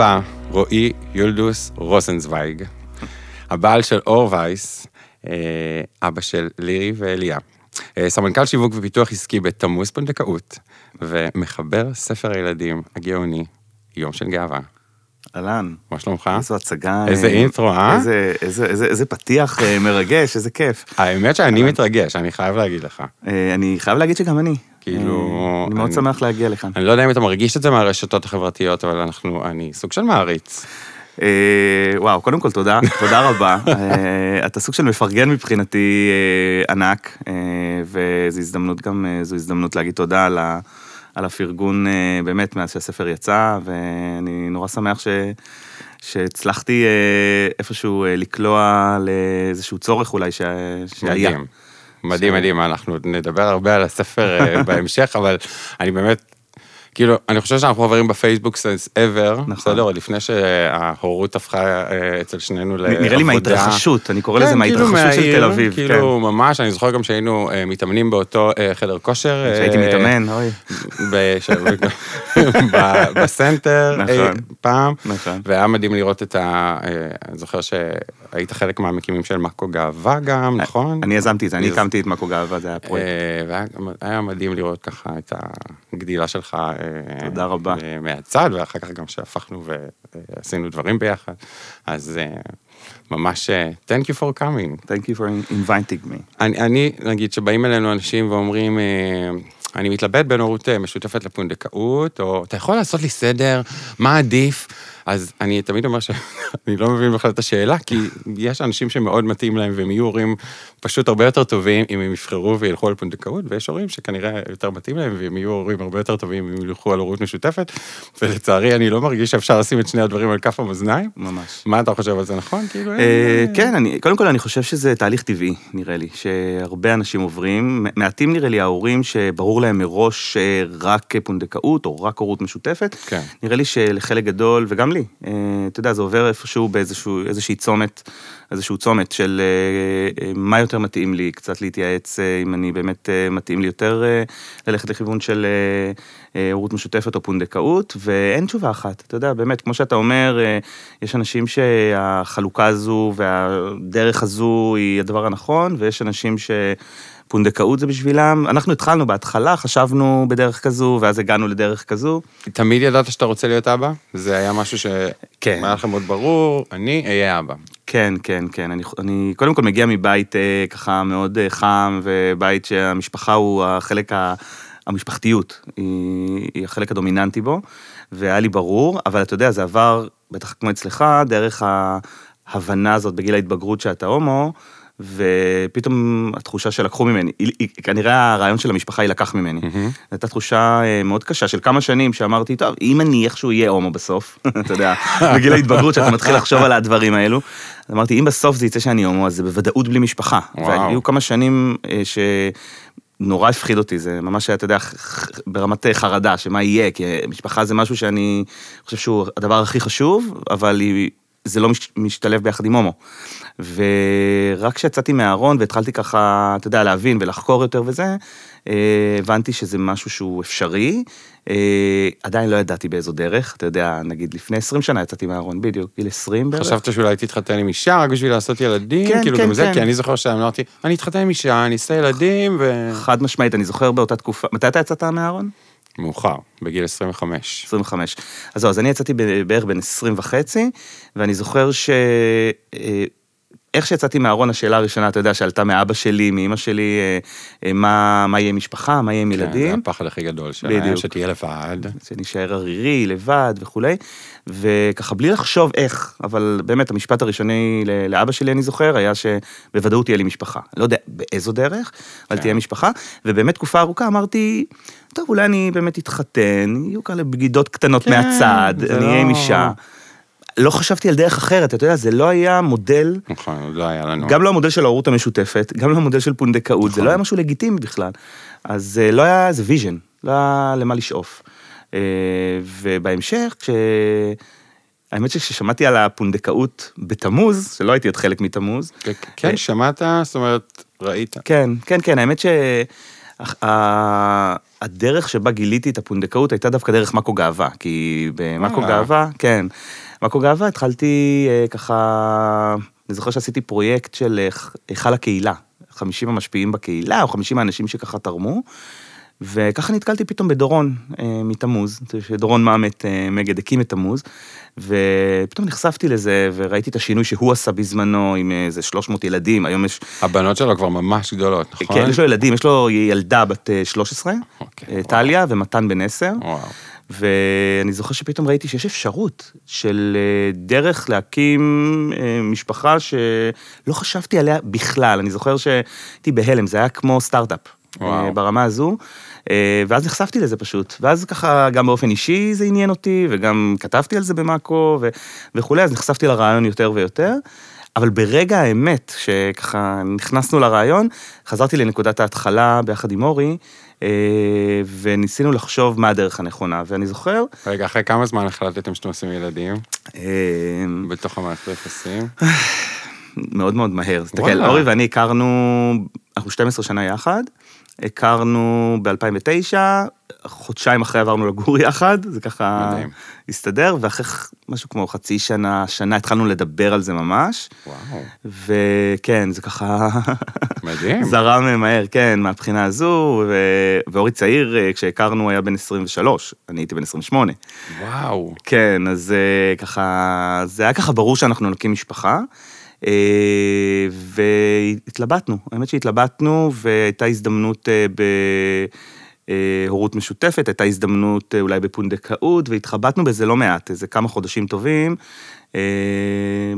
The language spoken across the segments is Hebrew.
הבא, רועי יולדוס רוזנצוויג, הבעל של אור וייס, אה, אבא של לירי ואליה. אה, סמנכ"ל שיווק ופיתוח עסקי בתמוז פונדקאות, ומחבר ספר הילדים הגאוני, יום של גאווה. אהלן, מה שלומך? איזו הצגה. איזה אה, אינטרו, אה? איזה- איזה- איזה איזה פתיח אה, מרגש, איזה כיף. האמת שאני מתרגש, אני חייב להגיד לך. אה, אני חייב להגיד שגם אני. כאילו, אה, אני מאוד שמח להגיע לכאן. אני לא יודע אם אתה מרגיש את זה מהרשתות החברתיות, אבל אנחנו, אני סוג של מעריץ. אה, וואו, קודם כל תודה, תודה רבה. אה, אתה סוג של מפרגן מבחינתי אה, ענק, אה, וזו הזדמנות גם, אה, זו הזדמנות להגיד תודה על ה- על הפרגון אה, באמת מאז שהספר יצא, ואני נורא שמח ש... שהצלחתי אה, איפשהו אה, לקלוע לאיזשהו צורך אולי ש... שהיה. מדהים. מדהים, מדהים, אנחנו נדבר הרבה על הספר בהמשך, אבל אני באמת, כאילו, אני חושב שאנחנו חברים בפייסבוק סנס ever, נכון. בסדר? עוד לפני שההורות הפכה אה, אצל שנינו לעבודה. נראה לי מההתרחשות, אני קורא לזה כן, כאילו מההתרחשות של תל אביב. כן. כאילו, ממש, אני זוכר גם שהיינו אה, מתאמנים באותו אה, חדר כושר. אה, כשהייתי מתאמן, אוי. בש- בסנטר נכון. אי פעם, נכון. והיה מדהים לראות את ה... אני זוכר שהיית חלק מהמקימים של מאקו גאווה גם, נכון? אני יזמתי את זה, אני הקמתי את מאקו גאווה, זה היה פרויקט. והיה היה מדהים לראות ככה את הגדילה שלך. תודה רבה. מהצד, ואחר כך גם שהפכנו ועשינו דברים ביחד. אז אה, ממש, אה, thank you for coming. Thank you for inviting me. אני, אני, נגיד, שבאים אלינו אנשים ואומרים, אה, אני מתלבט בין הורות משותפת לפונדקאות, או אתה יכול לעשות לי סדר, מה עדיף? אז אני תמיד אומר שאני לא מבין בכלל את השאלה, כי יש אנשים שמאוד מתאים להם והם יהיו הורים פשוט הרבה יותר טובים אם הם יבחרו וילכו על פונדקאות, ויש הורים שכנראה יותר מתאים להם והם יהיו הורים הרבה יותר טובים אם ילכו על הורות משותפת, ולצערי אני לא מרגיש שאפשר לשים את שני הדברים על כף המאזניים. ממש. מה אתה חושב על זה, נכון? כאילו, אה, אה, כן, קודם כל אני חושב שזה תהליך טבעי, נראה לי, שהרבה אנשים עוברים. מעטים נראה לי ההורים שברור להם מראש שרק פונדקאות או רק הורות משותפת. כן. נראה לי שלחלק גדול, וגם לי, אה, אתה יודע, זה עובר איפשהו באיזושהי צומת, איזשהו צומת של אה, אה, מה יותר מתאים לי, קצת להתייעץ אם אני באמת מתאים לי יותר ללכת לכיוון של הורות משותפת או פונדקאות, ואין תשובה אחת, אתה יודע, באמת, כמו שאתה אומר, יש אנשים שהחלוקה הזו והדרך הזו היא הדבר הנכון, ויש אנשים ש... פונדקאות זה בשבילם, אנחנו התחלנו בהתחלה, חשבנו בדרך כזו, ואז הגענו לדרך כזו. תמיד ידעת שאתה רוצה להיות אבא? זה היה משהו שהיה כן. לכם מאוד ברור, אני אהיה אבא. כן, כן, כן. אני, אני קודם כל מגיע מבית אה, ככה מאוד אה, חם, ובית שהמשפחה הוא החלק, ה, המשפחתיות, היא, היא החלק הדומיננטי בו, והיה לי ברור, אבל אתה יודע, זה עבר, בטח כמו אצלך, דרך ההבנה הזאת בגיל ההתבגרות שאתה הומו, ופתאום התחושה שלקחו ממני, היא, היא, כנראה הרעיון של המשפחה יילקח ממני. זו הייתה תחושה אה, מאוד קשה של כמה שנים שאמרתי, טוב, אם אני איכשהו אהיה הומו בסוף, אתה יודע, בגיל ההתבגרות שאתה מתחיל לחשוב על הדברים האלו, אמרתי, אם בסוף זה יצא שאני הומו, אז זה בוודאות בלי משפחה. וואו. והיו כמה שנים אה, ש... נורא הפחיד אותי, זה ממש היה, אתה יודע, ברמת אה, חרדה, שמה יהיה, כי משפחה זה משהו שאני חושב שהוא הדבר הכי חשוב, אבל היא, זה לא מש, משתלב ביחד עם הומו. ורק כשיצאתי מהארון והתחלתי ככה, אתה יודע, להבין ולחקור יותר וזה, אה, הבנתי שזה משהו שהוא אפשרי. אה, עדיין לא ידעתי באיזו דרך, אתה יודע, נגיד לפני 20 שנה יצאתי מהארון, בדיוק, גיל 20 בערך. חשבת שאולי תתחתן עם אישה רק בשביל לעשות ילדים? כן, כאילו כן, גם זה, כן. כי אני זוכר שאמרתי, אני אתחתן עם אישה, אני אעשה ילדים, ו... חד משמעית, אני זוכר באותה תקופה, מתי אתה יצאת מהארון? מאוחר, בגיל 25. 25. אז זהו, אז אני יצאתי בערך בן 20 וחצי, ואני זוכר ש... איך שיצאתי מהארון, השאלה הראשונה, אתה יודע, שעלתה מאבא שלי, מאמא שלי, אה, אה, מה, מה יהיה עם משפחה, מה יהיה עם כן, זה ילדים, הפחד הכי גדול שלהם, בדיוק. שתהיה לבד. שנשאר ערירי, לבד וכולי, וככה בלי לחשוב איך, אבל באמת המשפט הראשוני לאבא שלי, אני זוכר, היה שבוודאות תהיה לי משפחה. לא יודע באיזו דרך, אבל כן. תהיה משפחה, ובאמת תקופה ארוכה אמרתי, טוב, אולי אני באמת אתחתן, יהיו כאלה בגידות קטנות כן, מהצד, אני אהיה עם לא- אישה. לא חשבתי על דרך אחרת, אתה יודע, זה לא היה מודל, נכון, לא היה לנו. גם לא המודל של ההורות המשותפת, גם לא המודל של פונדקאות, זה נכון. לא היה משהו לגיטימי בכלל. אז אה, לא היה איזה vision, לא היה למה לשאוף. אה, ובהמשך, כש... האמת שכששמעתי על הפונדקאות בתמוז, שלא הייתי עוד חלק מתמוז, כן, שמעת? זאת אומרת, ראית? כן, כן, כן, האמת ש... אך- ה- הדרך שבה גיליתי את הפונדקאות הייתה דווקא דרך מאקו גאווה, כי במאקו. גאווה, כן, מאקו גאווה התחלתי אה, ככה, אני זוכר שעשיתי פרויקט של אה, היכל הקהילה, 50 המשפיעים בקהילה, או 50 האנשים שככה תרמו, וככה נתקלתי פתאום בדורון אה, מתמוז, שדורון מאמת אה, מגד הקים את תמוז, ופתאום נחשפתי לזה, וראיתי את השינוי שהוא עשה בזמנו עם איזה 300 ילדים, היום יש, הבנות שלו כבר ממש גדולות, נכון? כן, יש לו ילדים, יש לו ילדה בת אה, 13, אוקיי, אה, וואו. טליה ומתן בן 10, וואו. ואני זוכר שפתאום ראיתי שיש אפשרות של אה, דרך להקים אה, משפחה שלא חשבתי עליה בכלל. אני זוכר שהייתי בהלם, זה היה כמו סטארט-אפ. וואו. אה, ברמה הזו, ואז נחשפתי לזה פשוט. ואז ככה, גם באופן אישי זה עניין אותי, וגם כתבתי על זה במאקו וכולי, אז נחשפתי לרעיון יותר ויותר. אבל ברגע האמת, שככה נכנסנו לרעיון, חזרתי לנקודת ההתחלה ביחד עם אורי, אה, וניסינו לחשוב מה הדרך הנכונה. ואני זוכר, רגע, אחרי כמה זמן החלטתם שאתם עושים ילדים אה, בתוך המערכת היחסים? מאוד מאוד מהר. תסתכל. אורי ואני הכרנו, אנחנו 12 שנה יחד, הכרנו ב-2009, חודשיים אחרי עברנו לגור יחד, זה ככה מדהים. הסתדר, ואחרי משהו כמו חצי שנה, שנה, התחלנו לדבר על זה ממש, וואו, וכן, זה ככה מדהים. זרם מהר, כן, מהבחינה הזו, ו- ואורי צעיר, אה, כשהכרנו היה בן 23, אני הייתי בן 28. וואו. כן, אז אה, ככה, זה היה ככה ברור שאנחנו נקים משפחה, והתלבטנו, האמת שהתלבטנו, והייתה הזדמנות אה, בהורות משותפת, הייתה הזדמנות אה, אולי בפונדקאות, והתחבטנו בזה לא מעט, איזה כמה חודשים טובים. אה,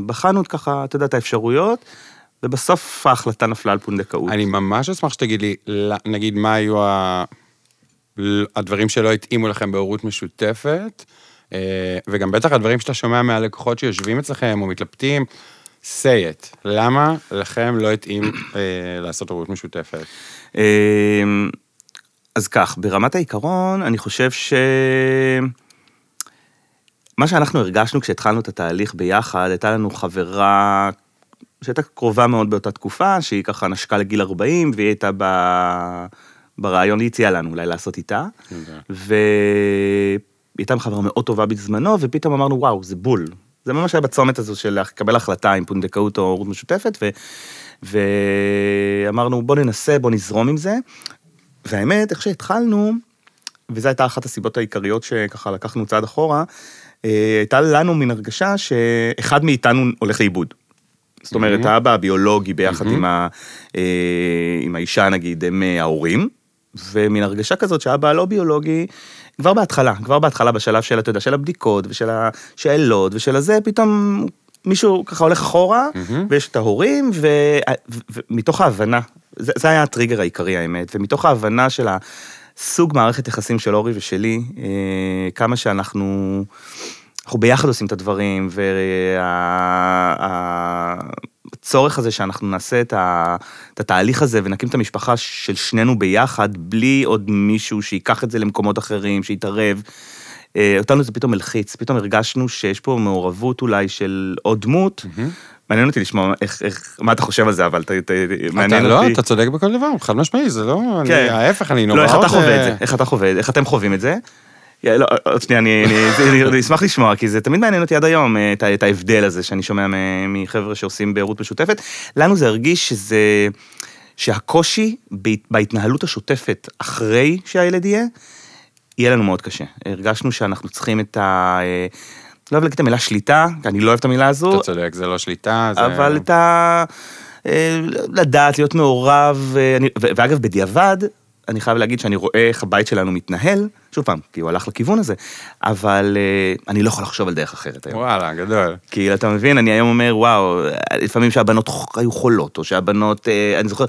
בחנו ככה, אתה יודע, את האפשרויות, ובסוף ההחלטה נפלה על פונדקאות. אני ממש אשמח שתגיד לי, נגיד, מה היו ה- הדברים שלא התאימו לכם בהורות משותפת, אה, וגם בטח הדברים שאתה שומע מהלקוחות שיושבים אצלכם או מתלבטים, say it. למה לכם לא התאים אה, לעשות הורות משותפת? אמ, אז כך, ברמת העיקרון, אני חושב ש... מה שאנחנו הרגשנו כשהתחלנו את התהליך ביחד, הייתה לנו חברה שהייתה קרובה מאוד באותה תקופה, שהיא ככה נשקה לגיל 40, והיא הייתה ב... ברעיון, היא הציעה לנו אולי לעשות איתה, והיא הייתה חברה מאוד טובה בזמנו, ופתאום אמרנו, וואו, זה בול. זה ממש היה בצומת הזו של לקבל החלטה עם פונדקאות או הורות משותפת, ו... ואמרנו, בוא ננסה, בוא נזרום עם זה. והאמת, איך שהתחלנו, וזו הייתה אחת הסיבות העיקריות שככה לקחנו צעד אחורה, אה, הייתה לנו מין הרגשה שאחד מאיתנו הולך לאיבוד. זאת אומרת, Mhm. האבא הביולוגי ביחד Mhm. עם, ה, אה, עם האישה, נגיד, הם אה, ההורים, ומין הרגשה כזאת שהאבא הלא ביולוגי, כבר בהתחלה, כבר בהתחלה בשלב של, אתה יודע, של הבדיקות ושל השאלות ושל הזה, פתאום מישהו ככה הולך אחורה, מהמם. ויש את ההורים, ו- ו- ומתוך ההבנה, זה, זה היה הטריגר העיקרי האמת, ומתוך ההבנה של הסוג מערכת יחסים של אורי ושלי, אה, כמה שאנחנו, אנחנו ביחד עושים את הדברים, והצורך הזה שאנחנו נעשה את, ה, את התהליך הזה ונקים את המשפחה של שנינו ביחד, בלי עוד מישהו שייקח את זה למקומות אחרים, שיתערב. אה, אותנו זה פתאום מלחיץ, פתאום הרגשנו שיש פה מעורבות אולי של עוד דמות. מעניין אותי לשמוע איך, איך, מה אתה חושב על זה, אבל ת, ת, אתה מעניין לא, אותי. אתה צודק בכל דבר, חד משמעי, זה לא, אני- כן. ההפך, אני נורא לא, איך אתה חווה את זה? איך אתה חווה? איך אתם חווים את זה? לא, עוד שנייה, אני, אשמח לשמוע, כי זה תמיד מעניין אותי עד היום, אה, את, ההבדל הזה שאני שומע מחבר'ה שעושים בהורות משותפת. לנו זה הרגיש שזה, שהקושי בהת- בהתנהלות השוטפת אחרי שהילד יהיה, יהיה לנו מאוד קשה. הרגשנו שאנחנו צריכים את ה... אה, לא אוהב להגיד את המילה שליטה, כי אני לא אוהב את המילה הזו, אתה צודק, זה לא שליטה, זה... אבל את ה... אה, לדעת, להיות מעורב, אה, ואגב, בדיעבד, אני חייב להגיד שאני רואה איך הבית שלנו מתנהל, שוב פעם, כי הוא הלך לכיוון הזה, אבל אה, אני לא יכול לחשוב על דרך אחרת היום. וואלה, גדול. כי אתה מבין, אני היום אומר, וואו, לפעמים שהבנות היו חולות, או שהבנות, אה, אני זוכר,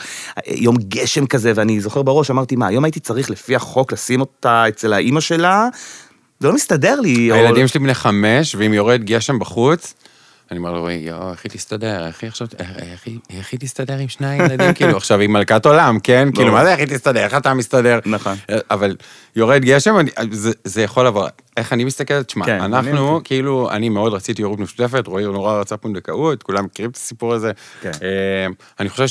יום גשם כזה, ואני זוכר בראש, אמרתי, מה, היום הייתי צריך לפי החוק לשים אותה אצל האימא שלה, זה לא מסתדר לי. או- הילדים שלי בני חמש, ואם יורד גשם בחוץ, אני אומר לו, יואו, איך היא תסתדר? איך היא עכשיו, איך- היא- תסתדר עם שני הילדים? כאילו, עכשיו היא מלכת עולם, כן? כאילו. מה זה איך היא תסתדר? איך אתה מסתדר? נכון. אבל יורד גשם, אני- זה- יכול לבוא. איך אני מסתכלת? תשמע, כן, אנחנו. כאילו, אני מאוד רציתי הורות משותפת, רועי נורא רצה פונדקאות, כולם מכירים את הסיפור הזה. כן. אה, אני חושב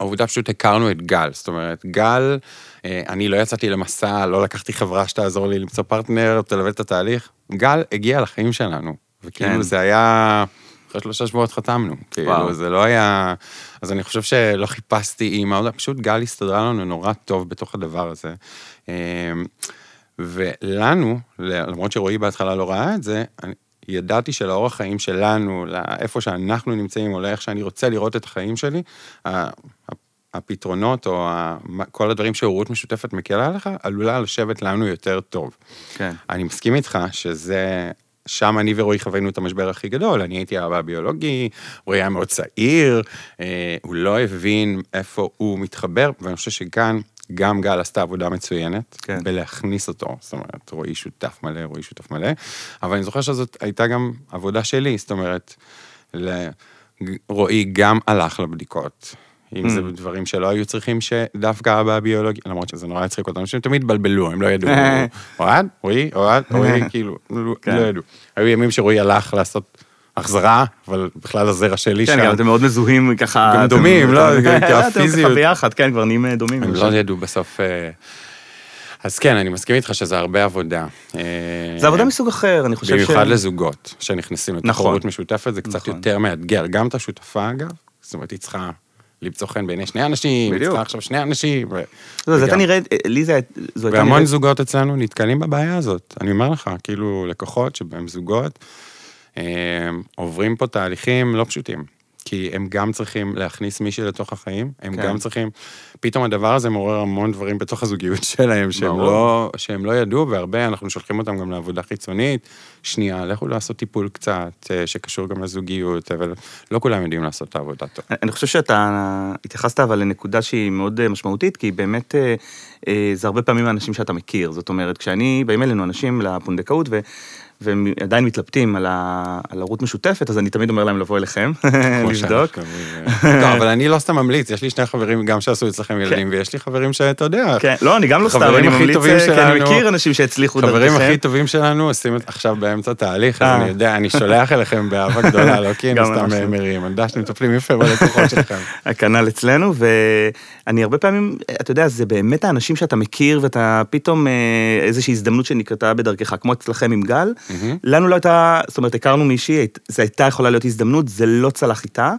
העובדה פשוט הכרנו את גל, זאת אומרת, גל, אה, אני לא יצאתי למסע, לא לקחתי חברה שתעזור לי למצוא פרטנר, תלווה את התהליך, גל הגיע לחיים שלנו, וכאילו כן. זה היה, אחרי שלושה שבועות חתמנו, כאילו. זה לא היה, אז אני חושב שלא חיפשתי אימא, פשוט גל הסתדרה לנו נורא טוב בתוך הדבר הזה. אה, ולנו, למרות שרועי בהתחלה לא ראה את זה, אני ידעתי שלאורח חיים שלנו, לאיפה שאנחנו נמצאים, או לאיך שאני רוצה לראות את החיים שלי, הפתרונות או כל הדברים שהורות משותפת מקלה עליך, עלולה לשבת לנו יותר טוב. כן. אני מסכים איתך שזה, שם אני ורועי חווינו את המשבר הכי גדול. אני הייתי אבא ביולוגי, רועי היה מאוד צעיר, אה, הוא לא הבין איפה הוא מתחבר, ואני חושב שכאן גם גל עשתה עבודה מצוינת, כן. בלהכניס אותו, זאת אומרת, רועי שותף מלא, רועי שותף מלא, אבל אני זוכר שזאת הייתה גם עבודה שלי, זאת אומרת, ל- רועי גם הלך לבדיקות. אם זה Mm. דברים שלא היו צריכים שדווקא אבא הביולוגי, למרות שזה נורא הצחיק אותם, שהם תמיד התבלבלו, הם לא ידעו. אוהד? רועי? אוהד? רועי? כאילו, לא כן. לא ידעו. היו ימים שרועי הלך לעשות החזרה, אבל בכלל הזרע שלי כן, שם. גם אתם מאוד מזוהים ככה. גם דומים, לא? גם אתם ככה הפיזיות. ביחד, כן, כבר נהיים אה, דומים. הם לא ידעו בסוף... אה, אז כן, אני מסכים איתך שזה הרבה עבודה. אה, זה עבודה מסוג אחר, אני חושב ש... במיוחד לזוגות שנכנסים לתוך נכון. משותפת, זה קצת נכון. יותר מאתגר. גם את השותפה, אגב, זאת אומרת, היא צריכה למצוא חן בעיני שני אנשים, בדיוק. צריכה עכשיו שני אנשים. ו- לא, וגם- נראית, לי זה הייתה והמון נראית... זוגות אצלנו נתקלים בבעיה הזאת. אני אומר לך, כאילו, לקוחות שבהם זוגות, אה, עוברים פה תהליכים לא פשוטים. כי הם גם צריכים להכניס מישהי לתוך החיים, הם כן. גם צריכים, פתאום הדבר הזה מעורר המון דברים בתוך הזוגיות שלהם, שהם ברור. לא, שהם לא ידעו, והרבה אנחנו שולחים אותם גם לעבודה חיצונית. שנייה, לכו לעשות טיפול קצת, אה, שקשור גם לזוגיות, אבל לא כולם יודעים לעשות את העבודה טוב. אני חושב שאתה התייחסת אבל לנקודה שהיא מאוד אה, משמעותית, כי באמת אה, זה הרבה פעמים האנשים שאתה מכיר. זאת אומרת, כשאני, באים אלינו אנשים לפונדקאות, ו... והם עדיין מתלבטים על, ה... על משותפת, אז אני תמיד אומר להם לבוא אליכם, לבדוק. אומרים. לא, אבל אני לא סתם ממליץ, יש לי שני חברים גם שעשו אצלכם ילדים, ויש לי חברים שאתה יודע, כן, לא, אני גם לא סתם, אני ממליץ, אה, כי אני מכיר אנשים שהצליחו חברים דרככם. הכי טובים שלנו עושים עכשיו באמצע תהליך, אז אה. אני יודע, אני שולח אליכם באהבה גדולה, לא כי אני סתם. מרים, אני יודע שאתם מטפלים יפה בלקוחות שלכם. הכנ"ל אצלנו, ואני הרבה פעמים, אתה יודע, זה באמת האנשים שאתה מכיר, ואתה פתאום אה, איזושהי הזדמנות שנקרתה בדרכך, כמו אצלכם עם גל. מהמם. לנו לא הייתה, זאת אומרת, הכרנו מישהי, זו הייתה יכולה להיות הזדמנות, זה לא צלח איתה,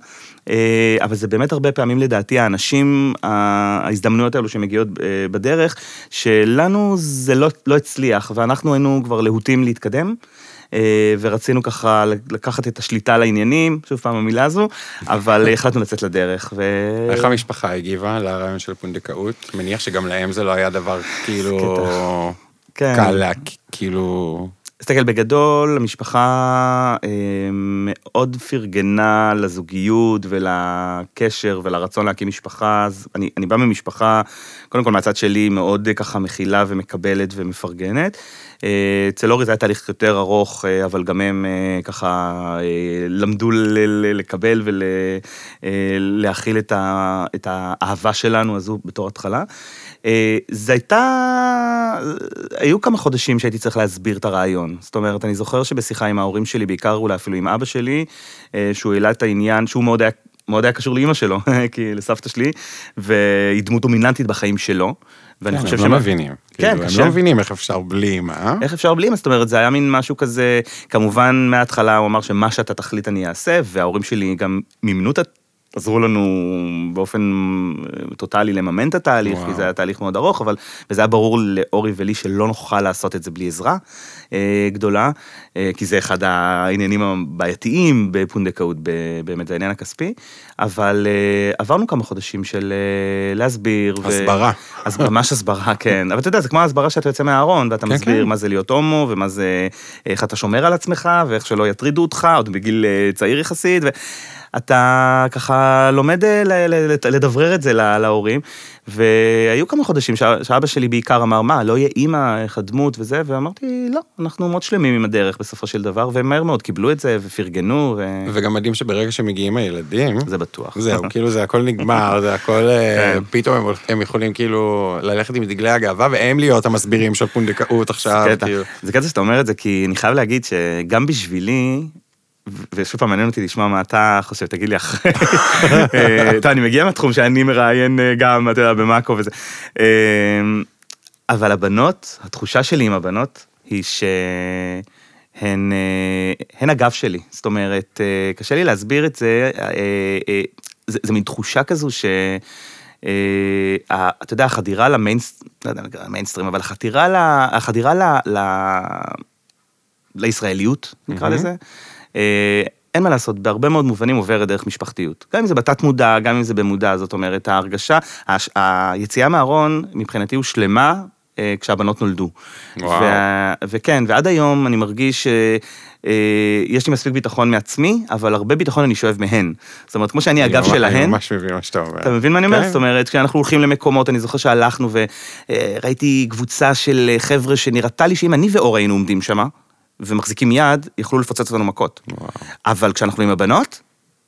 אה, אבל זה באמת הרבה פעמים לדעתי האנשים, ההזדמנויות האלו שמגיעות אה, בדרך, שלנו זה לא, לא הצליח, ואנחנו היינו כבר להוטים להתקדם. אה, ורצינו ככה לקחת את השליטה על העניינים, שוב פעם המילה הזו, אבל החלטנו לצאת לדרך. ו... איך המשפחה הגיבה לרעיון של פונדקאות? מניח שגם להם זה לא היה דבר כאילו כן. קל לה, כאילו... תסתכל בגדול, המשפחה אה, מאוד פרגנה לזוגיות ולקשר ולרצון להקים משפחה. אז אני, אני בא ממשפחה, קודם כל מהצד שלי, מאוד אה, ככה מכילה ומקבלת ומפרגנת. אה, אצל אורי זה היה תהליך יותר ארוך, אה, אבל גם הם אה, ככה אה, למדו ל- ל- לקבל ולהכיל את, ה, את האהבה שלנו הזו בתור התחלה. אה, זה הייתה, היו כמה חודשים שהייתי צריך להסביר את הרעיון. זאת אומרת, אני זוכר שבשיחה עם ההורים שלי, בעיקר אולי אפילו עם אבא שלי, אה, שהוא העלה את העניין, שהוא מאוד היה... מאוד היה קשור לאימא שלו, כי לסבתא שלי, והיא דמות דומיננטית בחיים שלו. ואני כן, חושב הם לא מבינים. כן, כאילו, הם קשה. לא מבינים איך אפשר בלי מה. איך אפשר בלי אמא? זאת אומרת, זה היה מין משהו כזה, כמובן מההתחלה הוא אמר שמה שאתה תחליט אני אעשה, וההורים שלי גם מימנו את. עזרו לנו באופן אה, טוטאלי לממן את התהליך, וואו. כי זה היה תהליך מאוד ארוך, אבל, וזה היה ברור לאורי ולי שלא נוכל לעשות את זה בלי עזרה אה, גדולה, אה, כי זה אחד העניינים הבעייתיים בפונדקאות, ב- באמת, העניין הכספי, אבל אה, עברנו כמה חודשים של אה, להסביר. ו- הסברה. אז ממש הסברה, כן. אבל אתה יודע, זה כמו ההסברה שאתה יוצא מהארון, ואתה כן, מסביר כן. מה זה להיות הומו, ומה זה, איך אתה שומר על עצמך, ואיך שלא יטרידו אותך, עוד בגיל אה, צעיר יחסית, ואתה ככה לומד אה, לדברר את זה לה- להורים. והיו כמה חודשים שאבא שלי בעיקר אמר, מה, לא יהיה אימא, איך הדמות וזה, ואמרתי, לא, אנחנו מאוד שלמים עם הדרך בסופו של דבר, והם מהר מאוד קיבלו את זה, ופרגנו, וגם מדהים שברגע שמגיעים הילדים, וזה בטוח. זהו, כאילו זה הכל נגמר, זה הכל, אה, כן. פתאום הם, הם יכולים כאילו ללכת עם דגלי הגאווה, והם להיות המסבירים של פונדקאות עכשיו, זה קטע, כאילו. זה קטע שאתה אומר את זה, כי אני חייב להגיד שגם בשבילי, ושוב פעם, מעניין אותי לשמוע מה אתה חושב, תגיד לי אחרי. אה, טוב, אני מגיע מהתחום שאני מראיין אה, גם, אתה יודע, במאקו וזה. אה, אבל הבנות, התחושה שלי עם הבנות, היא שהן הן הגב שלי. זאת אומרת, קשה לי להסביר את זה, זה, זה מין תחושה כזו ש... אתה יודע, החדירה למיינסטרים, לא יודע, המיינסטרים, אבל החדירה, החדירה ל, ל, לישראליות, נקרא לזה, אין מה לעשות, בהרבה מאוד מובנים עוברת דרך משפחתיות. גם אם זה בתת מודע, גם אם זה במודע, זאת אומרת, ההרגשה, היציאה מהארון מבחינתי הוא שלמה אה, כשהבנות נולדו. וואו. וה, וכן, ועד היום אני מרגיש שיש אה, לי מספיק ביטחון מעצמי, אבל הרבה ביטחון אני שואב מהן. זאת אומרת, כמו שאני הגב שלהן... אני ממש מבין מה שאתה אומר. אתה מבין מה אני אומר? כן. זאת אומרת, כשאנחנו הולכים למקומות, אני זוכר שהלכנו וראיתי קבוצה של חבר'ה שנראתה לי שאם אני ואור היינו עומדים שמה, ומחזיקים יד, יכלו לפוצץ אותנו מכות. וואו. אבל כשאנחנו עם הבנות,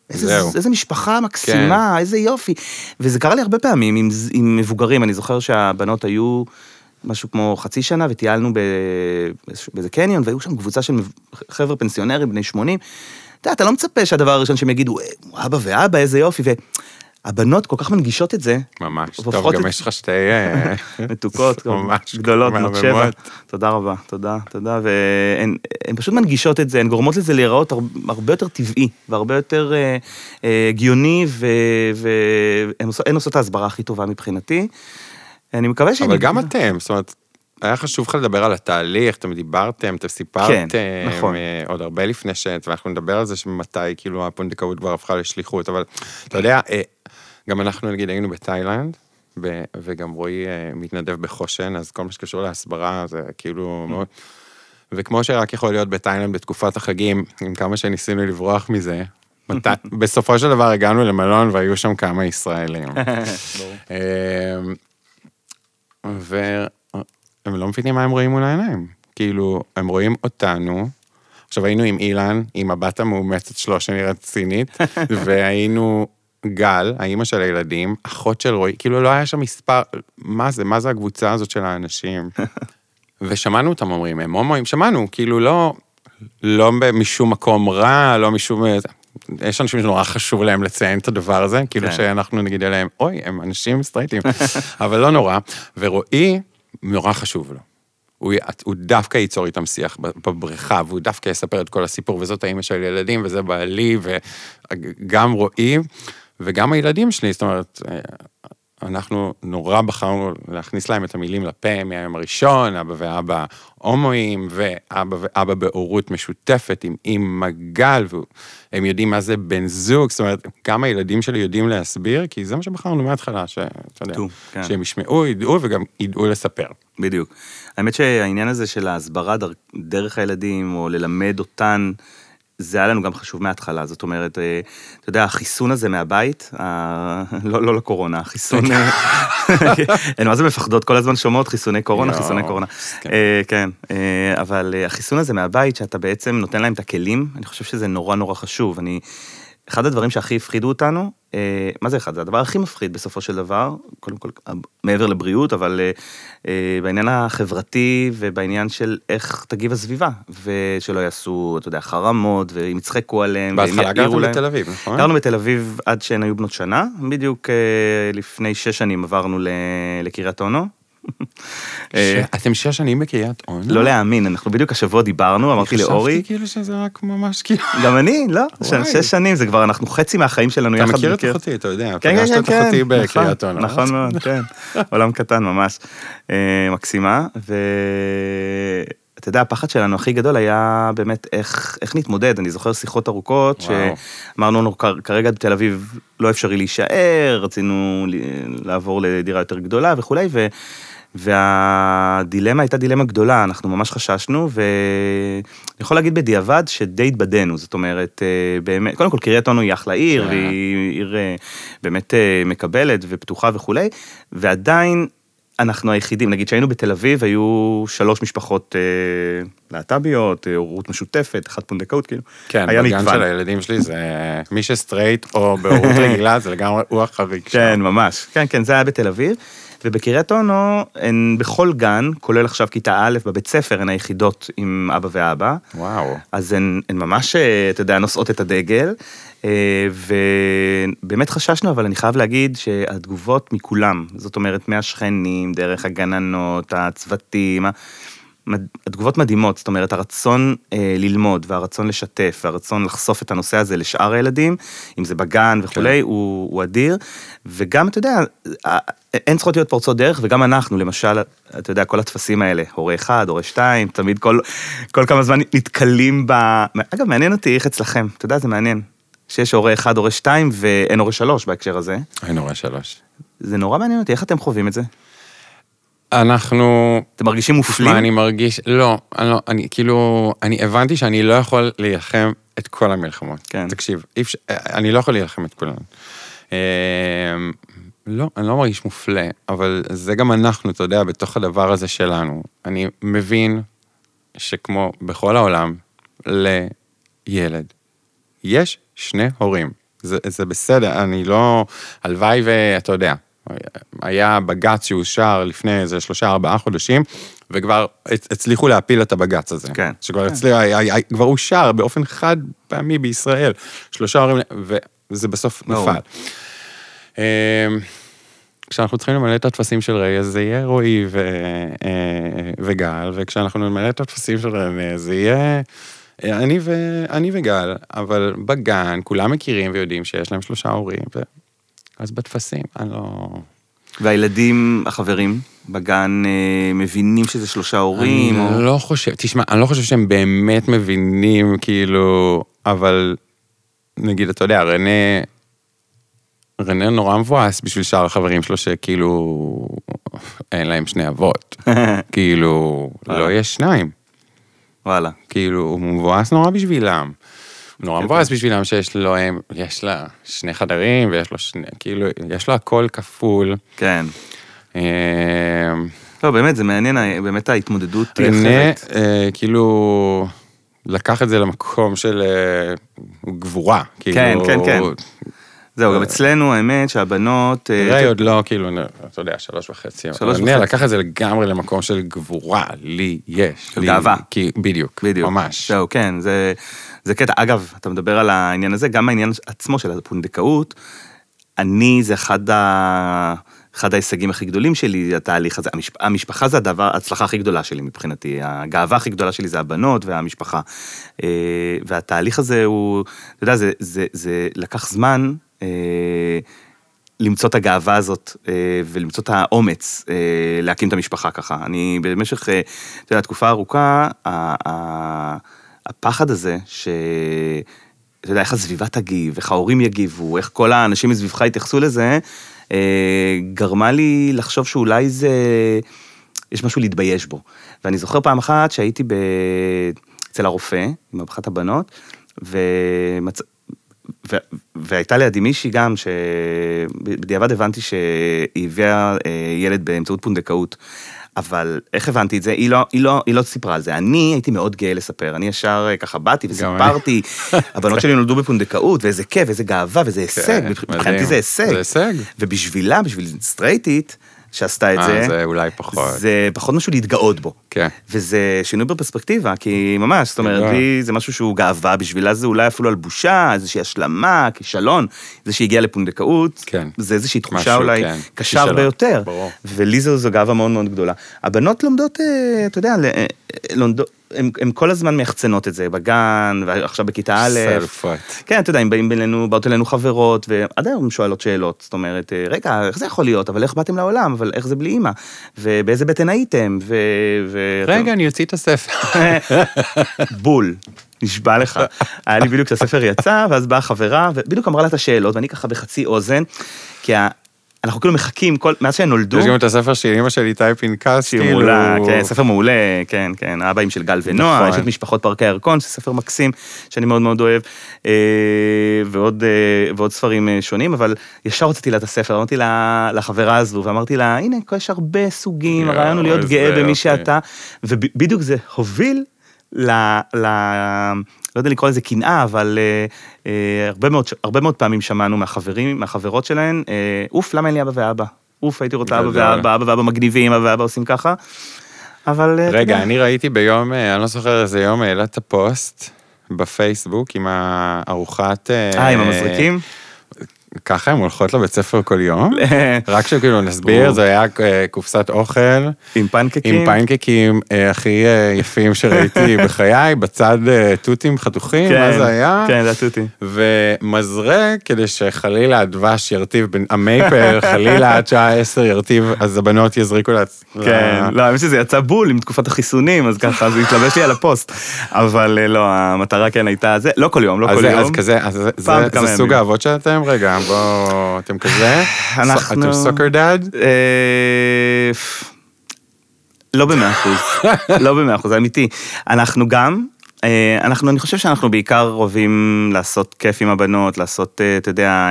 איזה, איזה משפחה מקסימה, כן. איזה יופי. וזה קרה לי הרבה פעמים עם, עם מבוגרים, אני זוכר שהבנות היו משהו כמו חצי שנה, וטיילנו באיזה קניון, והיו שם קבוצה של חבר'ה פנסיונרים בני 80. אתה יודע, אתה לא מצפה שהדבר הראשון שהם יגידו, אה, אבא ואבא, איזה יופי, הבנות כל כך מנגישות את זה. ממש, טוב, גם יש לך שתי... אה, מתוקות, ממש גדולות, בנות שבע. תודה רבה, תודה, תודה, והן פשוט מנגישות את זה, הן גורמות לזה להיראות הרבה יותר טבעי, והרבה יותר אה, אה, הגיוני, והן עושות את ההסברה הכי טובה מבחינתי. אני מקווה ש... אבל גם אתם, זאת אומרת, היה חשוב לך לדבר על התהליך, אתם דיברתם, אתם סיפרתם, כן, נכון. עוד הרבה לפני ש... ואנחנו נדבר על זה שמתי כאילו הפונדקאות כבר הפכה לשליחות, אבל אתה יודע, גם אנחנו נגיד היינו בתאילנד, וגם רועי אה, מתנדב בחושן, אז כל מה שקשור להסברה זה כאילו מאוד... וכמו שרק יכול להיות בתאילנד בתקופת החגים, עם כמה שניסינו לברוח מזה, בסופו של דבר הגענו למלון והיו שם כמה ישראלים. אמ, והם לא מבינים מה הם רואים מול העיניים. כאילו, הם רואים אותנו, עכשיו היינו עם אילן, עם הבת המאומצת שלו שנראית צינית, והיינו גל, האימא של הילדים, אחות של רועי, כאילו לא היה שם מספר, מה זה, מה זה הקבוצה הזאת של האנשים? ושמענו אותם אומרים, הם הומואים, שמענו, כאילו לא, לא משום מקום רע, לא משום... יש אנשים שנורא חשוב להם לציין את הדבר הזה, כאילו כן. שאנחנו נגיד אליהם, אוי, הם אנשים סטרייטים, אבל לא נורא. ורועי, נורא חשוב לו. הוא, הוא דווקא ייצור איתם שיח בבריכה, והוא דווקא יספר את כל הסיפור, וזאת האימא של ילדים, וזה בעלי, וגם רועי. וגם הילדים שלי, זאת אומרת, אה, אנחנו נורא בחרנו להכניס להם את המילים לפה מהיום הראשון, אבא ואבא הומואים, ואבא ואבא בהורות משותפת עם אימא גל, והם יודעים מה זה בן זוג, זאת אומרת, גם הילדים שלי יודעים להסביר, כי זה מה שבחרנו מההתחלה, שאתה יודע, כן. שהם ישמעו, ידעו וגם ידעו לספר. בדיוק. האמת שהעניין הזה של ההסברה דרך הילדים, או ללמד אותן, זה היה לנו גם חשוב מההתחלה, זאת אומרת, אה, אתה יודע, החיסון הזה מהבית, לא, לא לקורונה, החיסון, אה, הן מה זה מפחדות כל הזמן שומעות חיסוני קורונה, חיסוני קורונה. כן. אה, כן, אבל החיסון הזה מהבית, שאתה בעצם נותן להם את הכלים, אני חושב שזה נורא נורא חשוב. אני, אחד הדברים שהכי הפחידו אותנו, אה, מה זה אחד? זה הדבר הכי מפחיד בסופו של דבר, קודם כל מעבר לבריאות, אבל אה, אה, בעניין החברתי ובעניין של איך תגיב הסביבה, ושלא יעשו, אתה יודע, חרמות, ואם יצחקו עליהם, בהתחלה גרתם בתל אביב, נכון? גרנו בתל אביב עד שהן היו בנות שנה, בדיוק לפני שש שנים עברנו לקריית אונו. אה, אתם שש שנים בקריית אונו? לא להאמין, אנחנו בדיוק השבוע דיברנו, אמרתי לאורי. חשבתי כאילו שזה רק ממש כאילו... גם אני, לא, שש שנים, זה כבר, אנחנו חצי מהחיים שלנו יחד. אתה מכיר את אחותי, אתה יודע, כן, פגשת כן, את כן, אחותי נכון, בקריית אונו. נכון מאוד, כן, עולם קטן ממש. אה, מקסימה. אתה יודע, הפחד שלנו הכי גדול היה באמת איך, איך נתמודד. אני זוכר שיחות ארוכות, שאמרנו לנו כרגע בתל אביב לא אפשרי להישאר, רצינו לעבור לדירה יותר גדולה וכולי, ו... והדילמה הייתה דילמה גדולה, אנחנו ממש חששנו, ואני יכול להגיד בדיעבד שדי התבדינו, זאת אומרת, אה, באמת, קודם כל קריית אונו היא אחלה עיר, כן. והיא עיר אה, באמת אה, מקבלת ופתוחה וכולי, ועדיין אנחנו היחידים, נגיד שהיינו בתל אביב, היו שלוש משפחות אה, להט"ביות, הורות משותפת, אחת פונדקאות, כאילו, כן, היה מגוון. כן, בגן של הילדים שלי זה מי שסטרייט או בהורות רגילה, זה לגמרי הוא החריג שם. כן, ממש, כן, כן, זה היה בתל אביב. ובקריית אונו, הן בכל גן, כולל עכשיו כיתה א', בבית ספר, הן היחידות עם אבא ואבא. וואו. אז הן, הן ממש, אה, אתה יודע, נושאות את הדגל. אה, ובאמת חששנו, אבל אני חייב להגיד שהתגובות מכולם, זאת אומרת, מהשכנים, דרך הגננות, הצוותים, התגובות מדהימות, זאת אומרת, הרצון אה, ללמוד והרצון לשתף והרצון לחשוף את הנושא הזה לשאר הילדים, אם זה בגן וכולי, כן. הוא, הוא אדיר. וגם, אתה יודע, אין צריכות להיות פורצות דרך, וגם אנחנו, למשל, אתה יודע, כל הטפסים האלה, הורה אחד, הורה שתיים, תמיד כל, כל כמה זמן נתקלים ב... אגב, מעניין אותי איך אצלכם, אתה יודע, זה מעניין. שיש הורה אחד, הורה שתיים, ואין הורה שלוש בהקשר הזה. היינו רואה שלוש. זה נורא מעניין אותי, איך אתם חווים את זה? אנחנו... אתם מרגישים מופלים? מה, אני מרגיש... לא, אני לא, אני כאילו... אני הבנתי שאני לא יכול להילחם את כל המלחמות. כן. תקשיב, אפשר... אני לא יכול להילחם את כולן. אה, לא, אני לא מרגיש מופלה, אבל זה גם אנחנו, אתה יודע, בתוך הדבר הזה שלנו. אני מבין שכמו בכל העולם, לילד, יש שני הורים. זה, זה בסדר, אני לא... הלוואי ואתה יודע, היה בג"ץ שאושר לפני איזה שלושה, ארבעה חודשים, וכבר הצ- הצליחו להפיל את הבג"ץ הזה. כן. שכבר הצליח, היה- היה- כבר אושר באופן חד פעמי בישראל. שלושה הורים, וזה בסוף ברור. נפל. אמ, כשאנחנו צריכים למלא את הטפסים של ריי, אז זה יהיה רועי ו, אה, וגל, וכשאנחנו נמלא את הטפסים של רנה, זה יהיה אה, אני, ו, אני וגל, אבל בגן כולם מכירים ויודעים שיש להם שלושה הורים, ו... אז בטפסים, אני לא... והילדים, החברים, בגן אה, מבינים שזה שלושה הורים? אני או... לא חושב, תשמע, אני לא חושב שהם באמת מבינים, כאילו, אבל נגיד, אתה יודע, רנה, רנה נורא מבואס בשביל שאר החברים שלו, שכאילו, אין להם שני אבות. כאילו, לא יש שניים. וואלה. כאילו, הוא מבואס נורא בשבילם. נורא כן. מבואס בשבילם שיש לו, הם- יש לה שני חדרים, ויש לו שני, כאילו, יש לו הכל כפול. כן. אה, לא, באמת, זה מעניין, באמת ההתמודדות היא אחרת. אה, כאילו, לקח את זה למקום של אה, גבורה. כאילו, כן, כן, כן. זהו, גם אצלנו, האמת שהבנות... אה, ריי עוד לא, כאילו, אתה יודע, שלוש וחצי. שלוש וחצי. רנה לקח את זה לגמרי למקום של גבורה, לי יש. גאווה. בדיוק, בדיוק. ממש. זהו, כן, זה, זה קטע. אגב, אתה מדבר על העניין הזה, גם העניין עצמו של הפונדקאות, אני, זה אחד, ה... אחד ההישגים הכי גדולים שלי, התהליך הזה. המשפ... המשפחה זה הדבר, ההצלחה הכי גדולה שלי מבחינתי. הגאווה הכי גדולה שלי זה הבנות והמשפחה. אה, והתהליך הזה הוא, אתה יודע, זה, זה, זה לקח זמן. אה, למצוא את הגאווה הזאת אה, ולמצוא את האומץ להקים את המשפחה ככה. אני במשך, אתה יודע, תקופה ארוכה, הפחד הזה, ש... אתה יודע, איך הסביבה תגיב, איך ההורים יגיבו, איך כל האנשים מסביבך יתייחסו לזה, אה, גרמה לי לחשוב שאולי זה... יש משהו להתבייש בו. ואני זוכר פעם אחת שהייתי ב... אצל הרופא, עם אחת הבנות, ומצ... ו... והייתה לידי מישהי גם, שבדיעבד הבנתי שהיא הביאה אה, ילד באמצעות פונדקאות. אבל איך הבנתי את זה? היא לא, היא, לא, היא לא סיפרה על זה. אני הייתי מאוד גאה לספר. אני ישר אה, ככה באתי וסיפרתי, הבנות שלי נולדו בפונדקאות, ואיזה כיף, ואיזה גאווה, ואיזה הישג. כן, מבחינתי מדהים. זה הישג. זה הישג. ובשבילה, בשביל סטרייטית, שעשתה את אה, זה, זה אולי פחות. זה פחות משהו להתגאות בו. כן. וזה שינוי בפרספקטיבה, כי ממש, זאת אומרת. לי זה משהו שהוא גאווה, בשבילה זה אולי אפילו על בושה, איזושהי השלמה, כישלון. זה שהיא הגיעה לפונדקאות, כן. זה איזושהי תחושה משהו, אולי כן. קשה הרבה יותר. ברור. ולי זו, זו גאווה מאוד מאוד גדולה. הבנות לומדות, אה, אתה יודע, אה, לומדות, הן כל הזמן מייחצנות את זה בגן, ועכשיו בכיתה א'. סלפות. כן, אתה יודע, אם באים אלינו, באות אלינו חברות, ועד היום שואלות שאלות, זאת אומרת, אה, רגע, איך זה יכול להיות, אבל איך באתם לעולם, אבל איך זה בלי אימא, ובאיזה בטן הייתם, ו... ו... רגע, אני אוציא את הספר. בול. נשבע לך. היה לי בדיוק כשהספר יצא, ואז באה חברה, ובדיוק אמרה לה את השאלות, ואני ככה בחצי אוזן, כי אנחנו כאילו מחכים, כל, מאז שהם נולדו, יש גם את הספר של אמא שלי, איתי פנקס, שהיא כאילו... מעולה, כן, ספר מעולה, כן, כן, האבאים של גל ונועה, נכון. יש את משפחות פארקי הירקון, שזה ספר מקסים, שאני מאוד מאוד אוהב, אה, ועוד, אה, ועוד ספרים אה, שונים, אבל ישר הוצאתי לה את הספר, אמרתי לה, לחברה הזו, ואמרתי לה, הנה, יש הרבה סוגים, יואו, הרעיון הוא להיות גאה במי יופי. שאתה, ובדיוק זה הוביל ל... ל... לא יודע לקרוא לזה קנאה, אבל אה, אה, הרבה, מאוד, הרבה מאוד פעמים שמענו מהחברים, מהחברות שלהן, אה, אוף, למה אין לי אבא ואבא? אוף, הייתי רוצה אבא. ואבא, אבא ואבא מגניבים, אבא ואבא עושים ככה. אבל... אה, רגע, אני ראיתי ביום, אה, אני לא זוכר איזה יום, העלת הפוסט בפייסבוק עם הארוחת... אה, עם המזריקים? ככה הן הולכות לבית ספר כל יום. רק שכאילו נסביר. זה היה אה, קופסת אוכל. עם פנקקים? עם פיינקקים אה, הכי אה, יפים שראיתי בחיי, בצד תותים חתוכים, מה זה היה? כן, זה התותי. ומזרק, כדי שחלילה הדבש ירטיב, המייפל, חלילה עד שעה עשר ירטיב, אז הבנות יזריקו לעצ... כן, לא, האמת שזה יצא בול עם תקופת החיסונים, אז ככה, זה התלבש לי על הפוסט. אבל לא, המטרה כן הייתה זה, לא כל יום, לא כל יום. אז כזה, זה- סוג. האבות שאתם? רגע, בואו, אתם כזה? אנחנו- אתם סוקר דאד? אה, לא במאה אחוז, לא במאה אחוז, אמיתי. אנחנו גם, אה, אנחנו, אני חושב שאנחנו בעיקר אוהבים לעשות כיף עם הבנות, לעשות, אה, אתה יודע,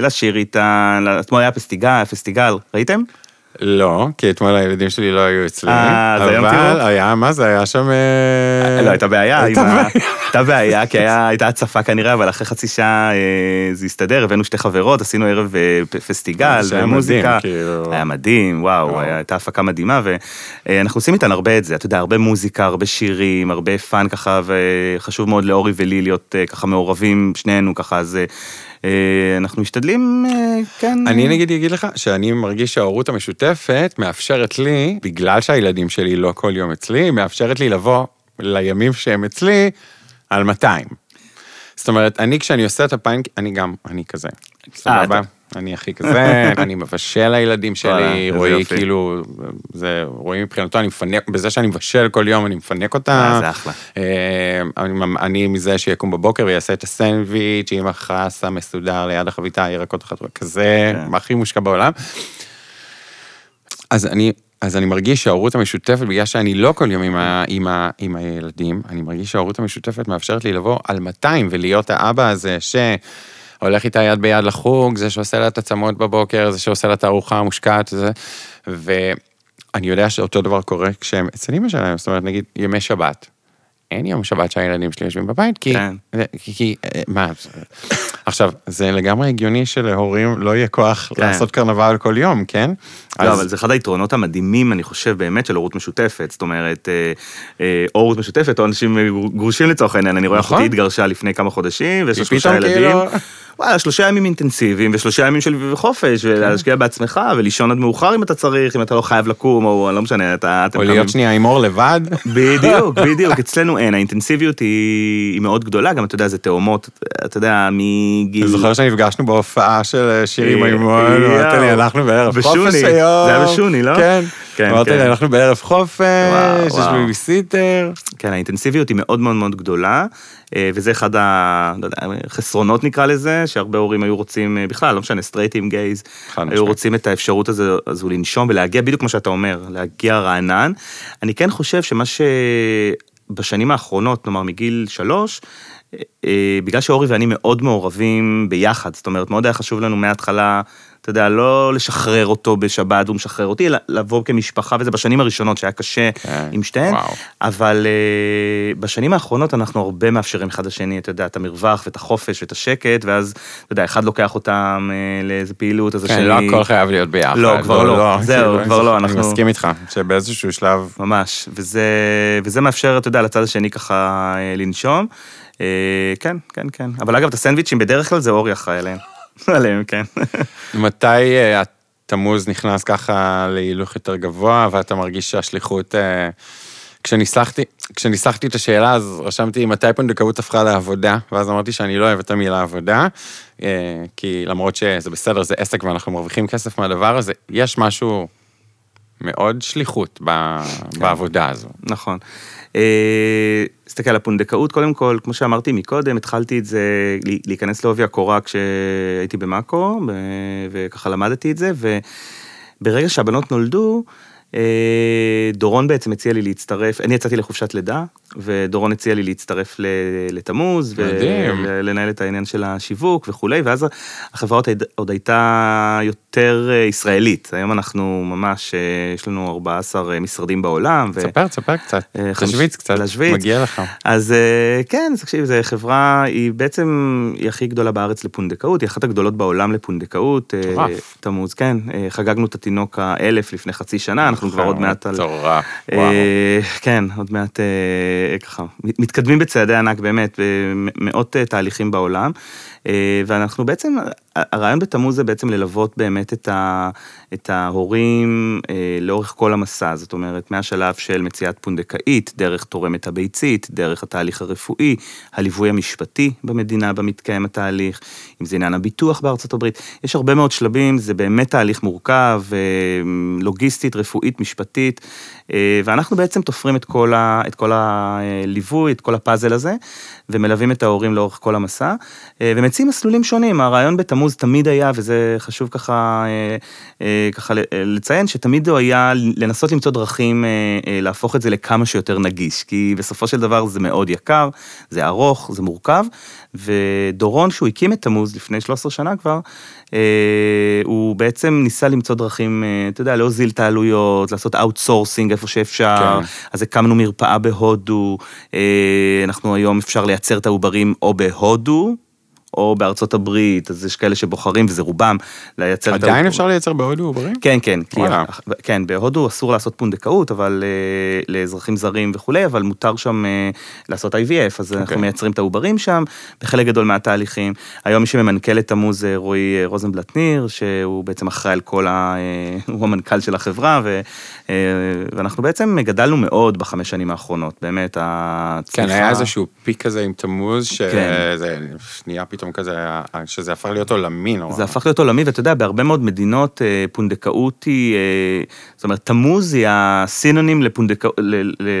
לשיר איתן, אתמול היה פסטיגל, פסטיגל, ראיתם? לא, כי אתמול הילדים שלי לא היו אצלי. אה, אז היום אבל תראו. היה, מה זה, היה שם... אה, לא, הייתה בעיה, הייתה בעיה. כי הייתה הצפה כנראה, אבל אחרי חצי שעה אה, זה הסתדר, הבאנו שתי חברות, עשינו ערב אה, פסטיגל, היה. מדהים, כאילו. היה מדהים, וואו, הייתה הפקה מדהימה, ואנחנו עושים איתן הרבה את זה, אתה יודע, הרבה מוזיקה, הרבה שירים, הרבה fun ככה, וחשוב מאוד לאורי ולי להיות אה, ככה מעורבים, שנינו ככה, אז אה, אה, אנחנו משתדלים, אה, כן. אני נגיד אגיד לך שאני מרגיש שההורות המשותפת מאפשרת לי, בגלל שהילדים שלי לא כל יום אצלי, מאפשרת לי לבוא לימים שהם אצלי על 200. זאת אומרת, אני כשאני עושה את הפיינק, אני גם, אני כזה. סבבה? אני הכי כזה, אני מבשל לילדים שלי, רועי. כאילו, זה, רועי מבחינתו, אני מפנק, בזה שאני מבשל כל יום, אני מפנק אותה. אה, זה אחלה. אה, אני, אני מזה שיקום בבוקר ויעשה את הסנדוויץ' עם החסה מסודר ליד החביתה, ירקות אחת, כזה, כן. הכי מושקע בעולם. אז אני, אז אני מרגיש שההורות המשותפת, בגלל שאני לא כל יום עם, ה, עם, ה, עם הילדים, אני מרגיש שההורות המשותפת מאפשרת לי לבוא על 200 ולהיות האבא הזה שהולך איתה יד ביד לחוג, זה שעושה לה את הצמות בבוקר, זה שעושה לה את הארוחה המושקעת, זה, ואני יודע שאותו דבר קורה כשהם אצל אמא שלהם, זאת אומרת, נגיד ימי שבת. אין יום שבת שהילדים שלי יושבים בבית, כי... כן. כי, כי אה, מה... עכשיו, זה לגמרי הגיוני שלהורים לא יהיה כוח כן. לעשות קרנבל כל יום, כן? לא, אז- אבל זה אחד היתרונות המדהימים, אני חושב, באמת, של הורות משותפת. זאת אומרת, אה, אה, או הורות משותפת, או אנשים אה, גרושים לצורך העניין. אני רואה נכון. אחותי התגרשה לפני כמה חודשים, ויש לה שלושה ילדים. כאילו- וואלה, שלושה ימים אינטנסיביים, ושלושה ימים של חופש, כן. ולהשקיע בעצמך, ולישון עד מאוחר אם אתה צריך, אם אתה לא חייב לקום, או לא משנה, אתה... או להיות שנייה עם אור לבד. בדיוק, בדיוק, אצלנו אין, האינטנסיביות היא, מאוד גדולה, גם אתה יודע, זה תאומות, אתה יודע, מגיל... אני זוכר שנפגשנו בהופעה של שירי מימון. אמרת לי, אנחנו בערב. חופש זה היום. היה בשוני, לא? כן. כן, אמרת כן. לי, אנחנו בערב חופש, יש. בייביסיטר. כן, האינטנסיביות היא מאוד מאוד מאוד גדולה, אה, וזה אחד ה... לא נקרא לזה, שהרבה הורים היו רוצים, אה, בכלל, לא משנה, סטרייטים, gays, היו. רוצים את האפשרות הזו, לנשום ולהגיע בדיוק כמו שאתה אומר, להגיע רענן. אני כן חושב שמה שבשנים האחרונות, כלומר מגיל שלוש, בגלל שאורי ואני מאוד מעורבים ביחד, זאת אומרת, מאוד היה חשוב לנו מההתחלה, אתה יודע, לא לשחרר אותו בשבת, הוא משחרר אותי, אלא לבוא כמשפחה, וזה בשנים הראשונות שהיה קשה כן, עם שתיהן, וואו. אבל uh, בשנים האחרונות אנחנו הרבה מאפשרים אחד לשני, אתה יודע, את המרווח ואת החופש ואת השקט, ואז, אתה יודע, אחד לוקח אותם uh, לאיזה פעילות, אז השני... כן, לא הכל חייב להיות ביחד. לא, כבר לא. זהו, כאילו, כבר לא, אני אנחנו- מסכים איתך, שבאיזשהו שלב... ממש, וזה, וזה מאפשר, אתה יודע, לצד השני ככה אה, לנשום. אה, כן, כן, כן. אבל אגב, את הסנדוויצ'ים בדרך כלל זה אורי אחראי עליהם. עליהם, כן. מתי אה, התמוז נכנס ככה להילוך יותר גבוה, ואתה מרגיש שהשליחות... אה, כשניסחתי, כשניסחתי את השאלה, אז רשמתי מתי פונדקאות הפכה לעבודה, ואז אמרתי שאני לא אוהב את המילה עבודה, כי למרות שזה בסדר, זה עסק ואנחנו מרוויחים כסף מהדבר הזה, יש משהו מאוד שליחות ב- בעבודה הזו. נכון. אה, תסתכל על הפונדקאות, קודם כל, כמו שאמרתי מקודם, התחלתי את זה, להיכנס לעובי הקורה כשהייתי במאקו, וככה למדתי את זה, וברגע שהבנות נולדו, אה, דורון בעצם הציע לי להצטרף, אני יצאתי לחופשת לידה, ודורון הציע לי להצטרף לתמוז. ולנהל את העניין של השיווק וכולי, ואז החברה עוד, הייתה יותר אה, ישראלית. היום אנחנו ממש, אה, יש לנו 14 משרדים בעולם. תספר, תספר קצת. אה, תשוויץ קצת. מגיע לך. אז אה, כן, תקשיב, זו חברה, היא בעצם, היא הכי גדולה בארץ לפונדקאות, היא אחת הגדולות בעולם לפונדקאות. אה, מטורף. תמוז, כן. אה, חגגנו את התינוק האלף לפני חצי שנה, אנחנו כבר עוד מעט על... מטורף, וואו. אה, כן, עוד מעט אה, ככה, מתקדמים בצעדי ענק באמת, במאות אה, תהליכים בעולם, ואנחנו בעצם, הרעיון בתמוז זה בעצם ללוות באמת את, ה, את ההורים אה, לאורך כל המסע, זאת אומרת, מהשלב של מציאת פונדקאית, דרך תורמת הביצית, דרך התהליך הרפואי, הליווי המשפטי במדינה בה מתקיים התהליך, אם זה עניין הביטוח בארצות הברית, יש הרבה מאוד שלבים, זה באמת תהליך מורכב, אה, לוגיסטית, רפואית, משפטית, אה, ואנחנו בעצם תופרים את כל, ה, את כל הליווי, את כל הפאזל הזה, ומלווים את ההורים לאורך כל המסע, אה, ומציעים מסלולים שונים. הרעיון בתמוז תמיד היה, וזה חשוב ככה, אה, אה, ככה לציין, שתמיד הוא היה לנסות למצוא דרכים להפוך את זה לכמה שיותר נגיש, כי בסופו של דבר זה מאוד יקר, זה ארוך, זה מורכב, ודורון, שהוא הקים את תמוז לפני 13 שנה כבר, הוא בעצם ניסה למצוא דרכים, אה, אתה יודע, להוזיל את העלויות, לעשות outsourcing איפה שאפשר, כן. אז הקמנו מרפאה בהודו, אה, אנחנו היום אפשר לייצר את העוברים או בהודו, או בארצות הברית, אז יש כאלה שבוחרים, וזה רובם, לייצר את עדיין העוברים. אפשר לייצר בהודו עוברים? כן, כן, כי. כן, בהודו אסור לעשות פונדקאות, אבל אה, לאזרחים זרים וכולי, אבל מותר שם אה, לעשות IVF, אז אנחנו אוקיי. מייצרים את העוברים שם, בחלק גדול מהתהליכים. היום מי שממנכ"ל את תמוז זה רועי אה, רוזנבלט ניר, שהוא בעצם אחראי על כל ה... הוא המנכ"ל של החברה, ו, ואנחנו בעצם גדלנו מאוד בחמש שנים האחרונות, באמת, הצמיחה... כן, היה איזשהו פיק כזה עם תמוז, כן. שזה שנייה פתאום כזה, שזה הפך להיות עולמי נורא. זה הפך להיות עולמי, ואתה יודע, בהרבה מאוד מדינות אה, פונדקאות היא, אה, זאת אומרת, תמוז היא הסינונים לפונדקא,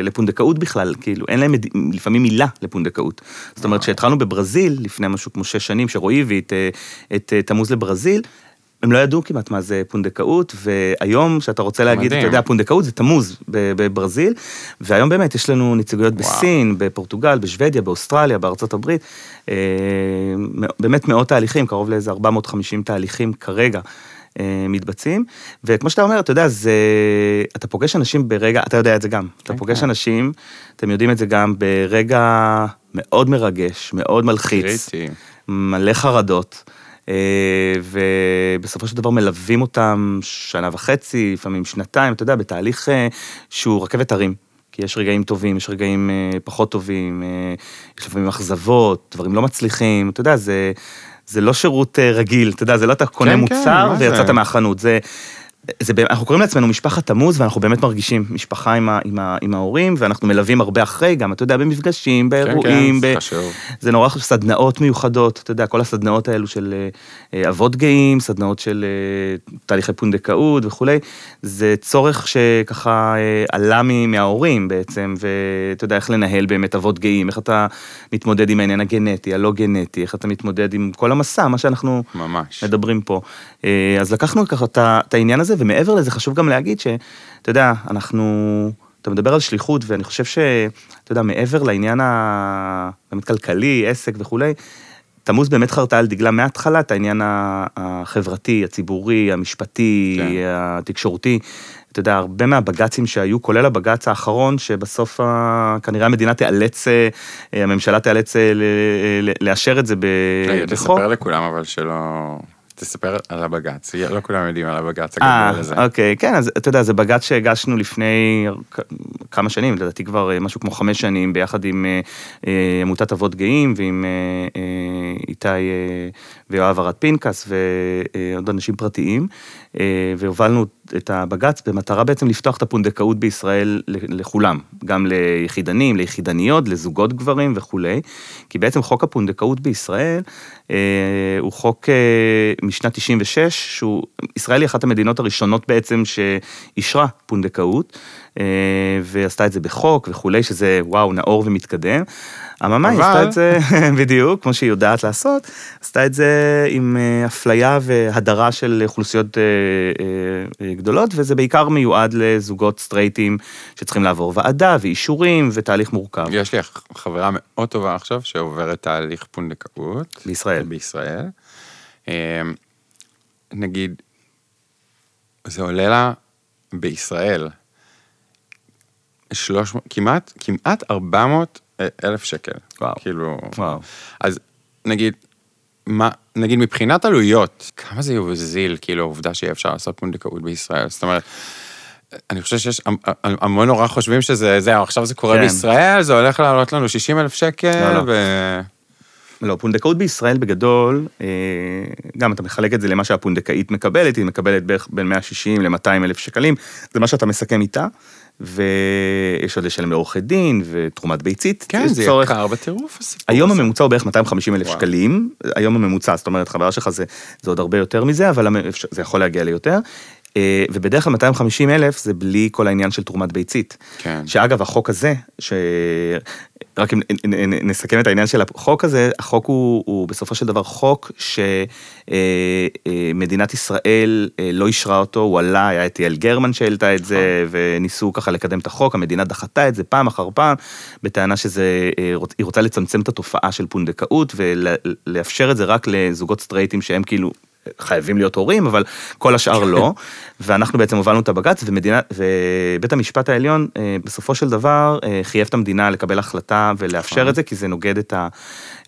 לפונדקאות בכלל, כאילו, אין להם לפעמים מילה לפונדקאות. זאת אומרת, כשהתחלנו בברזיל, לפני משהו כמו שש שנים, שרועי הביא את, אה, את אה, תמוז לברזיל, הם לא ידעו כמעט מה זה פונדקאות, והיום, שאתה רוצה להגיד, מדהים. אתה יודע, פונדקאות זה תמוז בברזיל, והיום באמת יש לנו נציגויות וואו. בסין, בפורטוגל, בשוודיה, באוסטרליה, בארצות הברית, אה, באמת מאות תהליכים, קרוב לאיזה 450 תהליכים כרגע. אה, מתבצעים, וכמו שאתה אומר, אתה יודע, זה, אתה פוגש אנשים ברגע, אתה יודע את זה גם, אתה כן, פוגש כן. אנשים, אתם יודעים את זה גם, ברגע מאוד מרגש, מאוד מלחיץ, קריטי. מלא חרדות, ובסופו של דבר מלווים אותם שנה וחצי, לפעמים שנתיים, אתה יודע, בתהליך אה, שהוא רכבת הרים. כי יש רגעים טובים, יש רגעים אה, פחות טובים, אה, יש לפעמים אכזבות, דברים לא מצליחים, אתה יודע, זה, זה לא שירות אה, רגיל, אתה יודע, זה לא אתה קונה כן, מוצר מה זה? ויצאת מהחנות, זה... זה, אנחנו קוראים לעצמנו משפחת תמוז, ואנחנו באמת מרגישים משפחה עם, ה, עם, ה, עם ההורים, ואנחנו מלווים הרבה אחרי, גם, אתה יודע, במפגשים, כן, באירועים, כן, ב... זה חשוב. זה נורא חשוב, סדנאות מיוחדות, אתה יודע, כל הסדנאות האלו של אה, אה, אבות גאים, סדנאות של אה, תהליכי פונדקאות וכולי, זה צורך שככה אה, עלה מההורים בעצם, ואתה יודע איך לנהל באמת אבות גאים, איך אתה מתמודד עם העניין הגנטי, הלא גנטי, איך אתה מתמודד עם כל המסע, מה שאנחנו ממש. מדברים פה. אה, אז לקחנו ככה את העניין הזה, ומעבר לזה חשוב גם להגיד שאתה יודע, אנחנו, אתה מדבר על שליחות, ואני חושב שאתה יודע, מעבר לעניין באמת כלכלי, עסק וכולי, תמוז באמת חרתה על דגלה מההתחלה את העניין החברתי, הציבורי, המשפטי, כן. התקשורתי. אתה יודע, הרבה מהבג"צים שהיו, כולל הבג"ץ האחרון, שבסוף כנראה המדינה תיאלץ, אה, הממשלה תיאלץ אה, לאשר את זה בחוק. תספר לכולם אבל שלא... תספר על הבג"ץ, לא כולם יודעים על הבג"ץ אה, הגדול הזה. אוקיי, כן, אז אתה יודע, זה בג"ץ שהגשנו לפני כמה שנים, לדעתי כבר אה, משהו כמו חמש שנים, ביחד עם אה, עמותת אבות גאים ועם איתי ויואב ארד פנקס ועוד אנשים פרטיים, והובלנו את הבג"ץ במטרה בעצם לפתוח את הפונדקאות בישראל לכולם, גם ליחידנים, ליחידניות, לזוגות גברים וכולי, כי בעצם חוק הפונדקאות בישראל אה, הוא חוק אה, משנת 96, שהוא, ישראל היא אחת המדינות הראשונות בעצם שאישרה פונדקאות, אה, ועשתה את זה בחוק וכולי, שזה וואו, נאור ומתקדם. אממה, היא אבל- עשתה את זה בדיוק, כמו שהיא יודעת לעשות, עשתה את זה עם אה, אפליה והדרה של אוכלוסיות אה, אה, גדולות, וזה בעיקר מיועד לזוגות סטרייטים שצריכים לעבור ועדה ואישורים ותהליך מורכב. יש לי חברה מאוד טובה עכשיו שעוברת תהליך פונדקאות. בישראל. בישראל. אה, נגיד, זה עולה לה בישראל 300, כמעט, כמעט 400 אלף שקל. וואו. כאילו, וואו. אז נגיד, מה, נגיד מבחינת עלויות, כמה זה יוזיל, כאילו, העובדה שיהיה אפשר לעשות פונדקאות בישראל? זאת אומרת, אני חושב שיש המון נורא חושבים שזה, זהו, עכשיו זה קורה כן. בישראל, זה הולך לעלות לנו 60 אלף שקל, לא, לא. ו... לא, פונדקאות בישראל בגדול, אה, גם אתה מחלק את זה למה שהפונדקאית מקבלת, היא מקבלת בערך בין 160 ל-200 אלף שקלים, זה מה שאתה מסכם איתה, ויש עוד לשלם לעורכי דין ותרומת ביצית. כן, זה צורך- יקר בטירוף הסיפור היום הזה. הממוצע הוא בערך 250 אלף. שקלים, היום הממוצע, זאת אומרת, חברה שלך זה, זה עוד הרבה יותר מזה, אבל זה יכול להגיע ליותר. אה, ובדרך כלל 250 אלף זה בלי כל העניין של תרומת ביצית. כן. שאגב, החוק הזה, ש... רק אם נסכם את העניין של החוק הזה, החוק הוא, הוא בסופו של דבר חוק שמדינת ישראל אה, לא אישרה אותו, הוא עלה, היה את יעל גרמן שהעלתה את זה, וניסו ככה לקדם את החוק, המדינה דחתה את זה פעם אחר פעם, בטענה שזה, אה, רוצ- היא רוצה לצמצם את התופעה של פונדקאות, ולאפשר את זה רק לזוגות סטרייטים שהם כאילו... חייבים להיות הורים, אבל כל השאר לא. ואנחנו בעצם הובלנו את הבג"ץ, ומדינה, ובית המשפט העליון אה, בסופו של דבר אה, חייב את המדינה לקבל החלטה ולאפשר נכון. את זה, כי זה נוגד את, ה,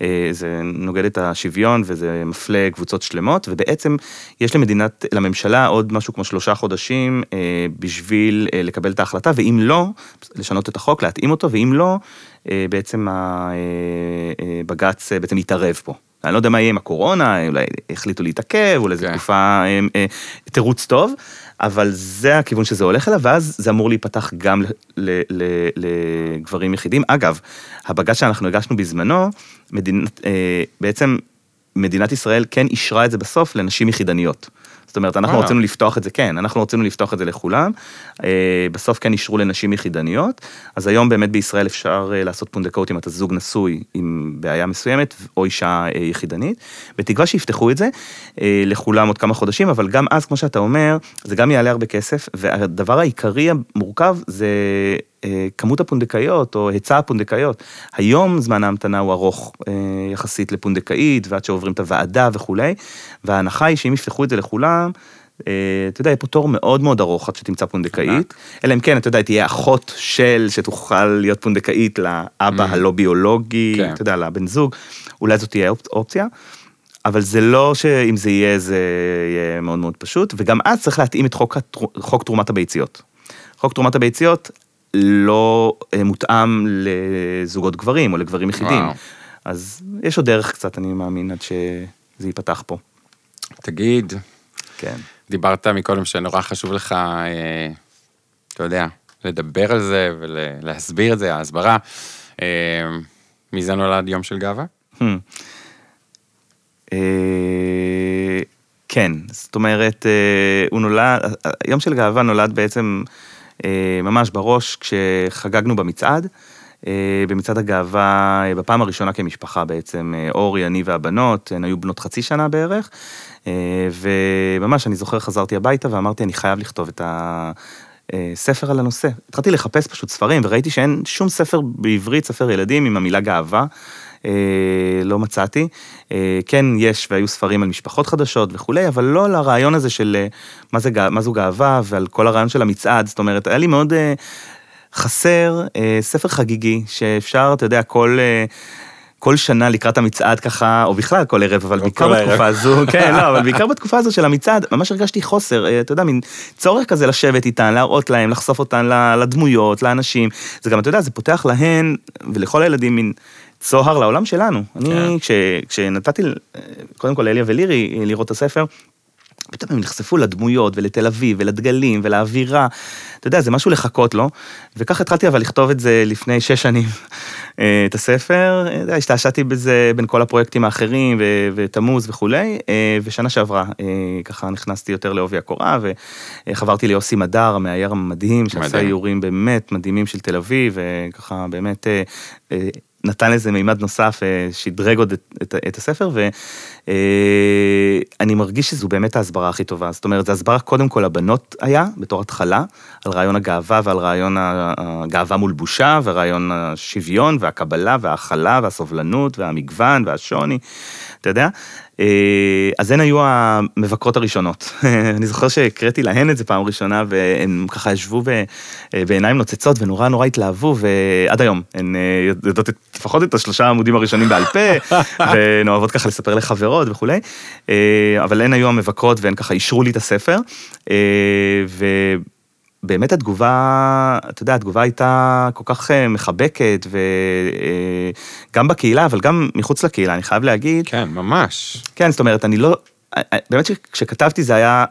אה, זה נוגד את השוויון וזה מפלה קבוצות שלמות, ובעצם יש למדינת, לממשלה עוד משהו כמו שלושה חודשים בשביל לקבל את ההחלטה, ואם לא, לשנות את החוק, להתאים אותו, ואם לא, בעצם הבג"ץ בעצם יתערב פה. אני לא יודע מה יהיה עם הקורונה, אולי החליטו להתעכב, אולי זו כן. תקופה, אה, אה, תירוץ טוב, אבל זה הכיוון שזה הולך אליו, ואז זה אמור להיפתח גם לגברים יחידים. אגב, הבג"ץ שאנחנו הגשנו בזמנו, מדינת, אה, בעצם מדינת ישראל כן אישרה את זה בסוף לנשים יחידניות. זאת אומרת, אנחנו. רצינו לפתוח את זה, כן, אנחנו רצינו לפתוח את זה לכולם, אה, בסוף כן אישרו לנשים יחידניות, אז היום באמת בישראל אפשר אה, לעשות פונדקאות אם אתה זוג נשוי עם בעיה מסוימת, או אישה אה, יחידנית, בתקווה שיפתחו את זה לכולם עוד כמה חודשים, אבל גם אז, כמו שאתה אומר, זה גם יעלה הרבה כסף, והדבר העיקרי המורכב זה כמות הפונדקאיות או היצע הפונדקאיות. היום זמן ההמתנה הוא ארוך יחסית לפונדקאית, ועד שעוברים את הוועדה וכולי, וההנחה היא שאם יפתחו את זה לכולם, אה, אתה יודע, יהיה פה תור מאוד מאוד ארוך עד שתמצא פונדקאית. אלא אם כן, אתה יודע, תהיה אחות של שתוכל להיות פונדקאית לאבא Mm. הלא ביולוגי, כן. אתה יודע, לבן זוג, אולי זאת תהיה אופ- אופציה. אבל זה לא שאם זה יהיה, זה יהיה מאוד מאוד פשוט, וגם אז צריך להתאים את חוק, חוק תרומת הביציות. חוק תרומת הביציות לא אה, מותאם לזוגות גברים או לגברים יחידים. אז יש עוד דרך קצת, אני מאמין, עד שזה ייפתח פה. תגיד, כן. דיברת מקודם שנורא חשוב לך, אה, אתה יודע, לדבר על זה ולהסביר את זה, ההסברה. אה, מזה נולד יום של גאווה? Hmm. אה, כן, זאת אומרת, אה, הוא נולד, יום של גאווה נולד בעצם אה, ממש בראש כשחגגנו במצעד. אה, במצעד הגאווה, בפעם הראשונה כמשפחה בעצם, אורי, אני והבנות, הן היו בנות חצי שנה בערך, וממש, אני זוכר, חזרתי הביתה ואמרתי, אני חייב לכתוב את ה... אה, על הנושא. התחלתי לחפש פשוט ספרים, וראיתי שאין שום ספר בעברית, ספר ילדים עם המילה גאווה. אה, לא מצאתי. אה, כן, יש והיו ספרים על משפחות חדשות וכולי, אבל לא על הרעיון הזה של אה, מה, זה, מה זו גאווה ועל כל הרעיון של המצעד. זאת אומרת, היה לי מאוד אה, חסר אה, ספר חגיגי, שאפשר, אתה יודע, כל... כל שנה לקראת המצעד ככה, או בכלל כל ערב, אבל או בעיקר. בתקופה הזו, כן, לא, אבל בעיקר בתקופה הזו של המצעד, ממש הרגשתי חוסר, אה, אתה יודע, מין צורך כזה לשבת איתן, להראות להם, לחשוף אותן לדמויות, לאנשים. זה גם, אתה יודע, זה פותח להן ולכל הילדים מין צוהר לעולם שלנו. אני, כן. כש, כשנתתי, אה, קודם כל לאליה ולירי אה, לראות את הספר, פתאום הם נחשפו לדמויות ולתל אביב ולדגלים ולאווירה. אתה יודע, זה משהו לחכות לו. וככה התחלתי אבל לכתוב את זה לפני שש שנים, אה, את הספר. אה, השתעשעתי בזה בין כל הפרויקטים האחרים ותמוז וכולי. אה, ושנה שעברה, ככה נכנסתי יותר לעובי הקורה וחברתי ליוסי מדר, המאייר המדהים, שעשה. איורים באמת מדהימים של תל אביב, וככה באמת נתן לזה מימד נוסף, אה, שדרג עוד את, את, את הספר, ואני מרגיש שזו באמת ההסברה הכי טובה. זאת אומרת, זו הסברה קודם כל לבנות היה, בתור התחלה, על רעיון הגאווה ועל רעיון הגאווה מול בושה, ורעיון השוויון והקבלה וההכלה והסובלנות והמגוון והשוני, אתה יודע? אה, אז הן היו המבקרות הראשונות. אני זוכר שהקראתי להן את זה פעם ראשונה, והן ככה ישבו אה, בעיניים נוצצות ונורא נורא התלהבו, ועד היום הן אה, יודעות לפחות את השלושה העמודים הראשונים בעל פה, והן אוהבות ככה לספר לחברות וכולי, אבל הן היו המבקרות והן ככה אישרו לי את הספר, ו... באמת התגובה, אתה יודע, התגובה הייתה כל כך אה, מחבקת, וגם אה, בקהילה, אבל גם מחוץ לקהילה, אני חייב להגיד. כן, ממש. כן, זאת אומרת, אני לא, אה, באמת שכשכתבתי זה היה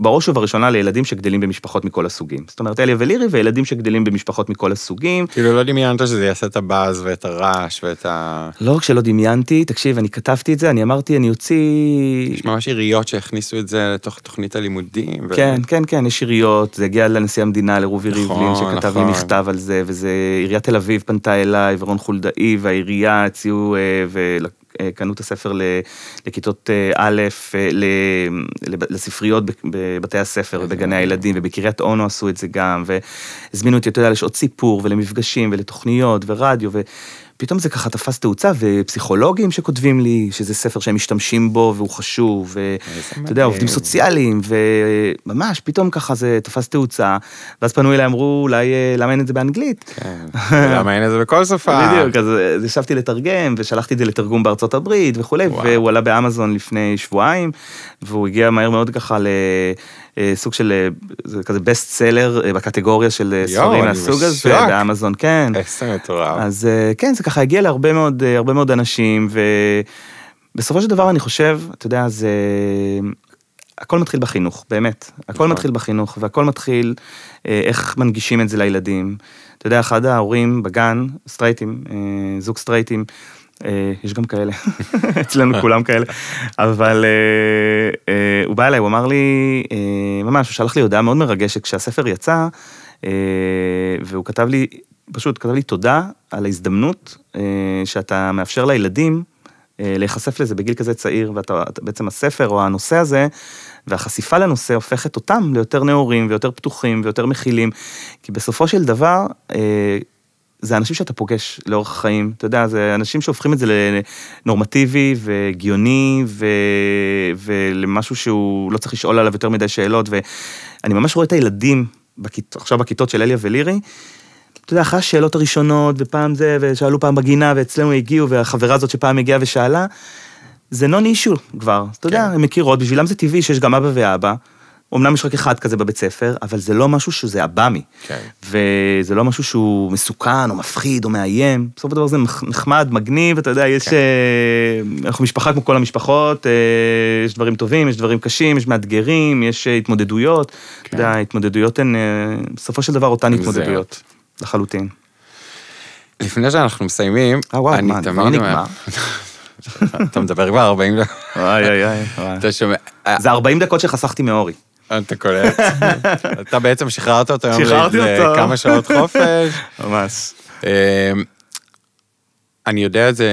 בראש ובראשונה לילדים שגדלים במשפחות מכל הסוגים. זאת אומרת, אליה ולירי וילדים שגדלים במשפחות מכל הסוגים. כאילו לא דמיינת שזה יעשה את הבאז ואת הרעש ואת ה... לא רק שלא דמיינתי, תקשיב, אני כתבתי את זה, אני אמרתי, אני אוציא... יש ממש עיריות שהכניסו את זה לתוך תוכנית הלימודים. ו... כן, כן, כן, יש עיריות, זה הגיע לנשיא המדינה, לרובי נכון, ריבלין, שכתב נכון. לי מכתב על זה, וזה, עיריית תל אביב פנתה אליי, ורון חולדאי, והעירייה הציעו, אה, קנו את הספר לכיתות אה, א', אה, לספריות בבתי הספר ובגני הילדים, ובקריית אונו עשו את זה גם, והזמינו אותי, אתה יודע, לשעות סיפור ולמפגשים ולתוכניות ורדיו, ו... פתאום זה ככה תפס תאוצה, ופסיכולוגים שכותבים לי שזה ספר שהם משתמשים בו והוא חשוב, ואתה יודע, עובדים סוציאליים, וממש, פתאום ככה זה תפס תאוצה, ואז פנו אליי, אמרו, אולי, אה, למה אין את זה באנגלית? כן, למה אין את זה בכל שפה? בדיוק, אז ישבתי לתרגם, ושלחתי את זה לתרגום בארצות הברית וכולי, והוא עלה באמזון לפני שבועיים, והוא הגיע מהר מאוד ככה ל... אה, סוג של, אה, זה כזה בסט סלר אה, בקטגוריה של ספרים מהסוג הזה, באמזון, כן. איזה מטורף. אז כן, זה ככה הגיע להרבה מאוד, הרבה מאוד אנשים, ובסופו של דבר אני חושב, אתה יודע, זה... הכל מתחיל בחינוך, באמת. הכל נכון. מתחיל בחינוך, והכל מתחיל איך מנגישים את זה לילדים. אתה יודע, אחד ההורים בגן, סטרייטים, זוג סטרייטים, יש גם כאלה, אצלנו כולם כאלה, אבל אה, אה, הוא בא אליי, הוא אמר לי, ממש, הוא שלח לי הודעה מאוד מרגשת כשהספר יצא, והוא כתב לי, פשוט כתב לי תודה על ההזדמנות שאתה מאפשר לילדים להיחשף לזה בגיל כזה צעיר, ואתה בעצם הספר או הנושא הזה, והחשיפה לנושא הופכת אותם ליותר נאורים ויותר פתוחים ויותר מכילים, כי בסופו של דבר, זה אנשים שאתה פוגש לאורך החיים, אתה יודע, זה אנשים שהופכים את זה לנורמטיבי והגיוני ו... ולמשהו שהוא לא צריך לשאול עליו יותר מדי שאלות, ואני ממש רואה את הילדים בכית... עכשיו בכיתות של אליה ולירי, אתה יודע, אחרי השאלות הראשונות, ופעם זה, ושאלו פעם בגינה, ואצלנו הגיעו, והחברה הזאת שפעם הגיעה ושאלה, זה נון אישו כבר, אתה יודע, כן. הן מכירות, בשבילם זה טבעי שיש גם אבא ואבא. אמנם יש רק אחד כזה בבית ספר, אבל זה לא משהו שזה עב"מי. כן. וזה לא משהו שהוא מסוכן, או מפחיד, או מאיים. בסופו של דבר זה נחמד, מגניב, אתה יודע, יש... כן. אה, אנחנו משפחה כמו כל המשפחות, אה, יש דברים טובים, יש דברים קשים, יש מאתגרים, יש אה, התמודדויות. כן. אתה יודע, ההתמודדויות הן, בסופו של דבר, אותן התמודדויות. לחלוטין. לפני שאנחנו מסיימים, אה, וואו, מה, דבר נגמר. אתה מדבר כבר 40 דקות. וואי, וואי, וואי. אתה שומע... זה 40 דקות שחסכתי מאורי. אתה קולט. אתה בעצם שחררת אותו היום. לכמה שעות חופש. ממש. אמ, אני יודע את זה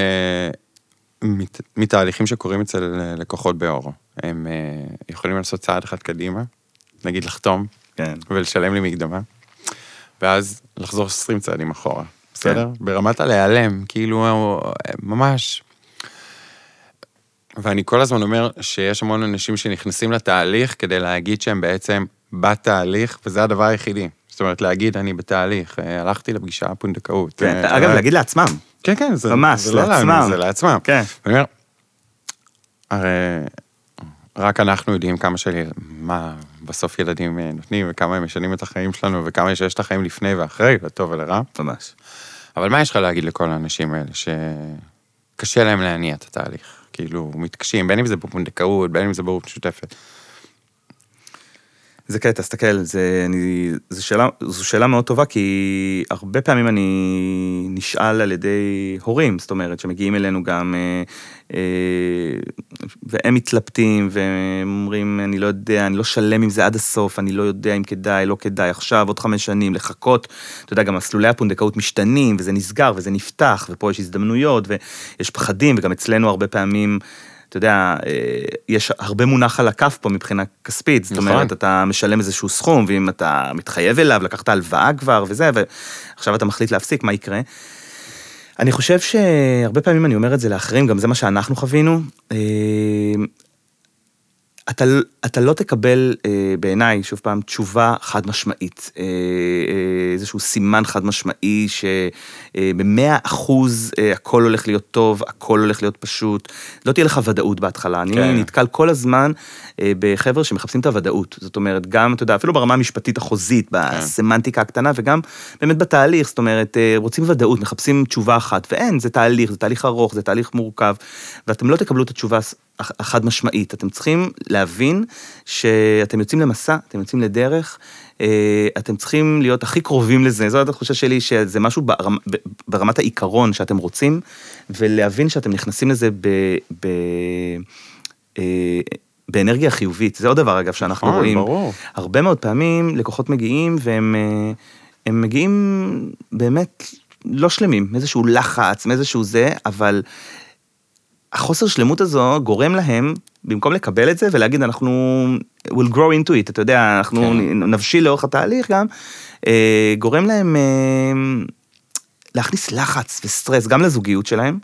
מתהליכים שקורים אצל לקוחות באור. הם אה, יכולים לעשות צעד אחד קדימה, נגיד לחתום, כן. ולשלם לי מקדמה, ואז לחזור 20 צעדים אחורה, בסדר? כן. ברמת הלהיעלם, כאילו ממש ואני כל הזמן אומר שיש המון אנשים שנכנסים לתהליך כדי להגיד שהם בעצם בתהליך, וזה הדבר היחידי. זאת אומרת, להגיד, אני בתהליך, אה, הלכתי לפגישה הפונדקאות. כן, אה, אגב, אה, להגיד לעצמם. כן, כן, זה, ממש, זה לא לעצמם. זה לעצמם. כן. ואני אומר, הרי רק אנחנו יודעים כמה של... מה בסוף ילדים נותנים, וכמה הם משנים את החיים שלנו, וכמה יש את החיים לפני ואחרי, לטוב ולרע. ממש. אבל מה יש לך להגיד לכל האנשים האלה שקשה להם להניע את התהליך? כאילו, מתקשים, בין אם זה בפונדקאות, בין אם זה בהורות משותפת. זה קטע, תסתכל, זה, אני, זו, שאלה, זו שאלה מאוד טובה, כי הרבה פעמים אני נשאל על ידי הורים, זאת אומרת, שמגיעים אלינו גם, אה, אה, והם מתלבטים, והם אומרים, אני לא יודע, אני לא שלם עם זה עד הסוף, אני לא יודע אם כדאי, לא כדאי, עכשיו, עוד חמש שנים, לחכות. אתה יודע, גם מסלולי הפונדקאות משתנים, וזה נסגר, וזה נפתח, ופה יש הזדמנויות, ויש פחדים, וגם אצלנו הרבה פעמים... אתה יודע, אה, יש הרבה מונח על הכף פה מבחינה כספית, זאת נכון. אומרת, אתה משלם איזשהו סכום, ואם אתה מתחייב אליו, לקחת הלוואה כבר וזה, ועכשיו אתה מחליט להפסיק, מה יקרה? אני חושב שהרבה פעמים אני אומר את זה לאחרים, גם זה מה שאנחנו חווינו. אה, אתה, אתה לא תקבל אה, בעיניי, שוב פעם, תשובה חד משמעית, אה, אה, איזשהו סימן חד משמעי שבמאה אחוז אה, הכל הולך להיות טוב, הכל הולך להיות פשוט, לא תהיה לך ודאות בהתחלה. אני כן. נתקל כל הזמן אה, בחבר'ה שמחפשים את הוודאות, זאת אומרת, גם, אתה יודע, אפילו ברמה המשפטית החוזית, בסמנטיקה הקטנה, וגם באמת בתהליך, זאת אומרת, אה, רוצים ודאות, מחפשים תשובה אחת, ואין, זה תהליך, זה תהליך ארוך, זה תהליך מורכב, ואתם לא תקבלו את התשובה החד משמעית. אתם צריכים להבין שאתם יוצאים למסע, אתם יוצאים לדרך, אה, אתם צריכים להיות הכי קרובים לזה. זאת התחושה שלי שזה משהו ברמ, ברמת העיקרון שאתם רוצים, ולהבין שאתם נכנסים לזה ב... ב אה, באנרגיה חיובית. זה עוד דבר, אגב, שאנחנו נכון, רואים. ברור. הרבה מאוד פעמים לקוחות מגיעים והם אה, הם מגיעים באמת לא שלמים, מאיזשהו לחץ, מאיזשהו זה, אבל החוסר שלמות הזו גורם להם, במקום לקבל את זה ולהגיד אנחנו will grow into it, אתה יודע, אנחנו כן. נבשיל לאורך התהליך גם, אה, גורם להם אה, להכניס לחץ וסטרס גם לזוגיות שלהם,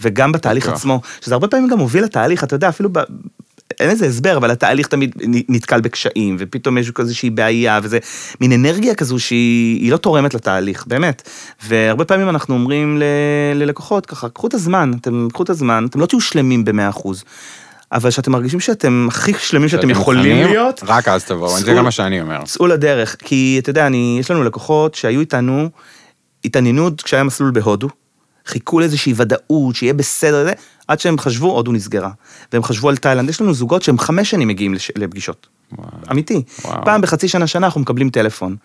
וגם בתהליך. עצמו, שזה הרבה פעמים גם מוביל לתהליך, אתה יודע, אפילו ב... אין לזה הסבר, אבל התהליך תמיד נתקל בקשיים, ופתאום יש איזושהי בעיה, וזה מין אנרגיה כזו שהיא היא לא תורמת לתהליך, באמת. והרבה פעמים אנחנו אומרים ל, ללקוחות ככה, קחו את הזמן, אתם קחו את הזמן, אתם לא תהיו שלמים ב-100%, אבל שאתם מרגישים שאתם הכי שלמים שאתם שאתם יכולים מוכנים, להיות, רק אז תבואו, זה גם מה שאני אומר. צאו לדרך, כי אתה יודע, אני, יש לנו לקוחות שהיו איתנו, התעניינו עוד כשהיה מסלול בהודו, חיכו לאיזושהי ודאות, שיהיה בסדר, עד שהם חשבו, הודו נסגרה. והם חשבו על תאילנד, יש לנו זוגות שהם חמש שנים מגיעים לש, לפגישות. וואו. אמיתי. וואו. פעם בחצי שנה, שנה אנחנו מקבלים טלפון.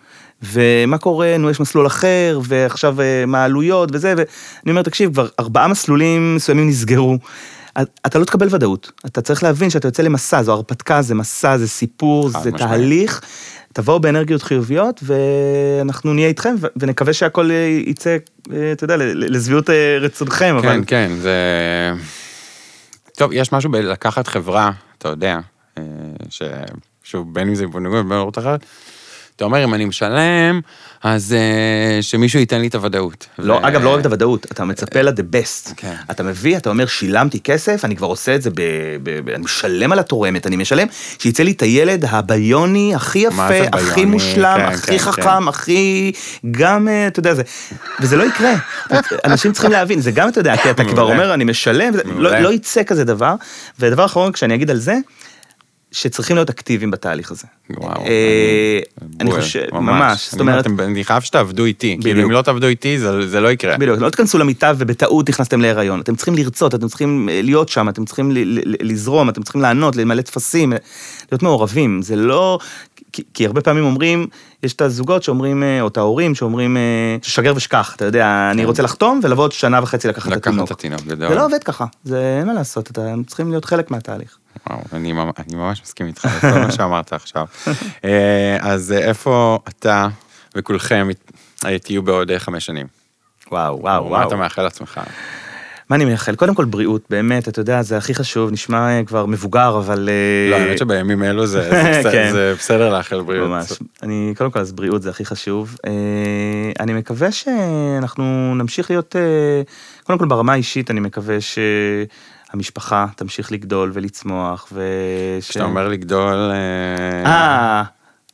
ומה קורה, נו, יש מסלול אחר, ועכשיו אה, מה העלויות וזה, ואני אומר, תקשיב, כבר ארבעה מסלולים מסוימים נסגרו. אתה לא תקבל ודאות, אתה צריך להבין שאתה יוצא למסע, זו הרפתקה, זה מסע, זה סיפור, זה משמעית. תהליך. תבואו באנרגיות חיוביות, ואנחנו נהיה איתכם, ונקווה שהכל אה, יצא, אה, אתה יודע, לשביעות אה, רצונכם, כן, אבל... כן, זה... טוב, יש משהו בלקחת חברה, אתה יודע, ש... שוב, בין אם זה בניגוד ובין אם אחרת, אתה אומר, אם אני משלם, אז אה, שמישהו ייתן לי את הוודאות. לא, ו- אגב, לא רק את הוודאות, אתה מצפה ל-the best. כן. אתה מביא, אתה אומר, שילמתי כסף, אני כבר עושה את זה, ב, ב, ב, אני משלם על התורמת, אני משלם, שיצא לי את הילד הביוני הכי יפה, הכי? מושלם, כן, הכי כן, חכם, הכי... גם, אה, אתה יודע, זה... וזה לא יקרה. אנשים צריכים להבין, זה גם, אתה יודע, כי אתה כבר. אומר, אני משלם. לא, לא יצא כזה דבר. ודבר אחרון, כשאני אגיד על זה, שצריכים להיות אקטיביים בתהליך הזה. וואו, אה, אני בול, חושב, ממש, זאת אני אומר, אומרת... אני חייב שתעבדו איתי, כאילו. אם לא תעבדו איתי, זה זה לא יקרה. בדיוק, לא תיכנסו למיטה ובטעות נכנסתם להיריון. אתם צריכים לרצות, אתם צריכים אה, להיות שם, אתם צריכים ל- ל- לזרום, אתם צריכים לענות, למלא טפסים, אה, להיות מעורבים. זה לא... כי, כי הרבה פעמים אומרים, יש את הזוגות שאומרים, אה, או את ההורים שאומרים, שגר ושכח, אתה יודע, אני רוצה לחתום ולבוא עוד שנה וחצי לקחת את לקחת התינוק. את התינוק. זה לא עובד ככה, זה אין מה לעשות, אתם צריכים להיות חלק מהתהליך. וואו, אני אני ממש מסכים איתך, על כל מה שאמרת עכשיו. אה, אז אה, איפה אתה וכולכם תהיו בעוד אה, חמש שנים? וואו, וואו, מה וואו. אתה מאחל לעצמך? מה אני מייחל? קודם כל בריאות, באמת, אתה יודע, זה הכי חשוב, נשמע כבר מבוגר, אבל... לא, האמת שבימים אלו זה זה בסדר- כן. זה בסדר לאחל בריאות. ממש. אני, קודם כל, אז בריאות זה הכי חשוב. אני מקווה שאנחנו נמשיך להיות, קודם כל ברמה האישית, אני מקווה שהמשפחה תמשיך לגדול ולצמוח. כשאתה אומר לגדול... אה, אה,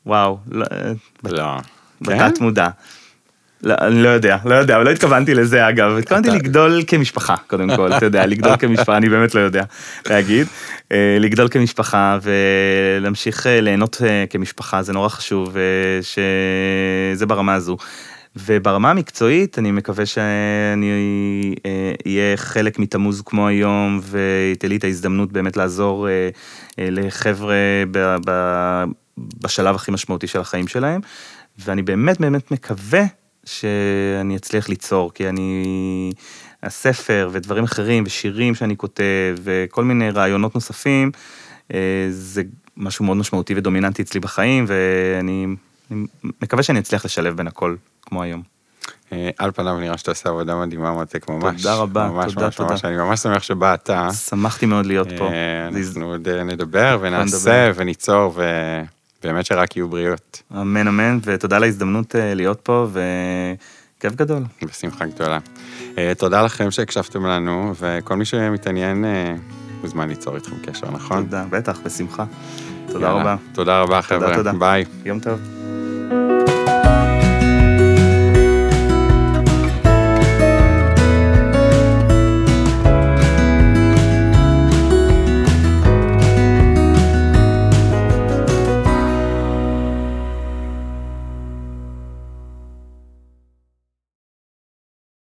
וואו, לא, אה, לא. בתת מודע. לא, אני לא יודע, לא יודע, אבל לא התכוונתי לזה אגב, התכוונתי לגדול כמשפחה, קודם כל, אתה יודע, לגדול כמשפחה, אני באמת לא יודע להגיד. אה, לגדול כמשפחה ולהמשיך ליהנות כמשפחה, זה נורא חשוב, שזה ברמה הזו. וברמה המקצועית, אני מקווה שאני אה, אהיה חלק מתמוז כמו היום, ותהיה לי את ההזדמנות באמת לעזור אה, אה, לחבר'ה ב- ב- בשלב הכי משמעותי של החיים שלהם, ואני באמת באמת מקווה שאני אצליח ליצור, כי אני... הספר ודברים אחרים ושירים שאני כותב וכל מיני רעיונות נוספים, אה, זה משהו מאוד משמעותי ודומיננטי אצלי בחיים, ואני מקווה שאני אצליח לשלב בין הכל, כמו היום. אה, על פניו נראה שאתה עושה עבודה מדהימה, מותק, ממש. תודה רבה, ממש, תודה, ממש, תודה. ממש, אני ממש שמח שבאת. שמחתי מאוד להיות פה. אה, אנחנו עוד אה, נדבר ונעשה נדבר. וניצור, ובאמת שרק יהיו בריאות. אמן אמן, ותודה על ההזדמנות להיות פה, וכיף גדול. בשמחה גדולה. תודה לכם שהקשבתם לנו, וכל מי שמתעניין מוזמן ליצור איתכם קשר, נכון? תודה, בטח, בשמחה. תודה יאללה. רבה. תודה רבה, חבר'ה. תודה. ביי. יום טוב.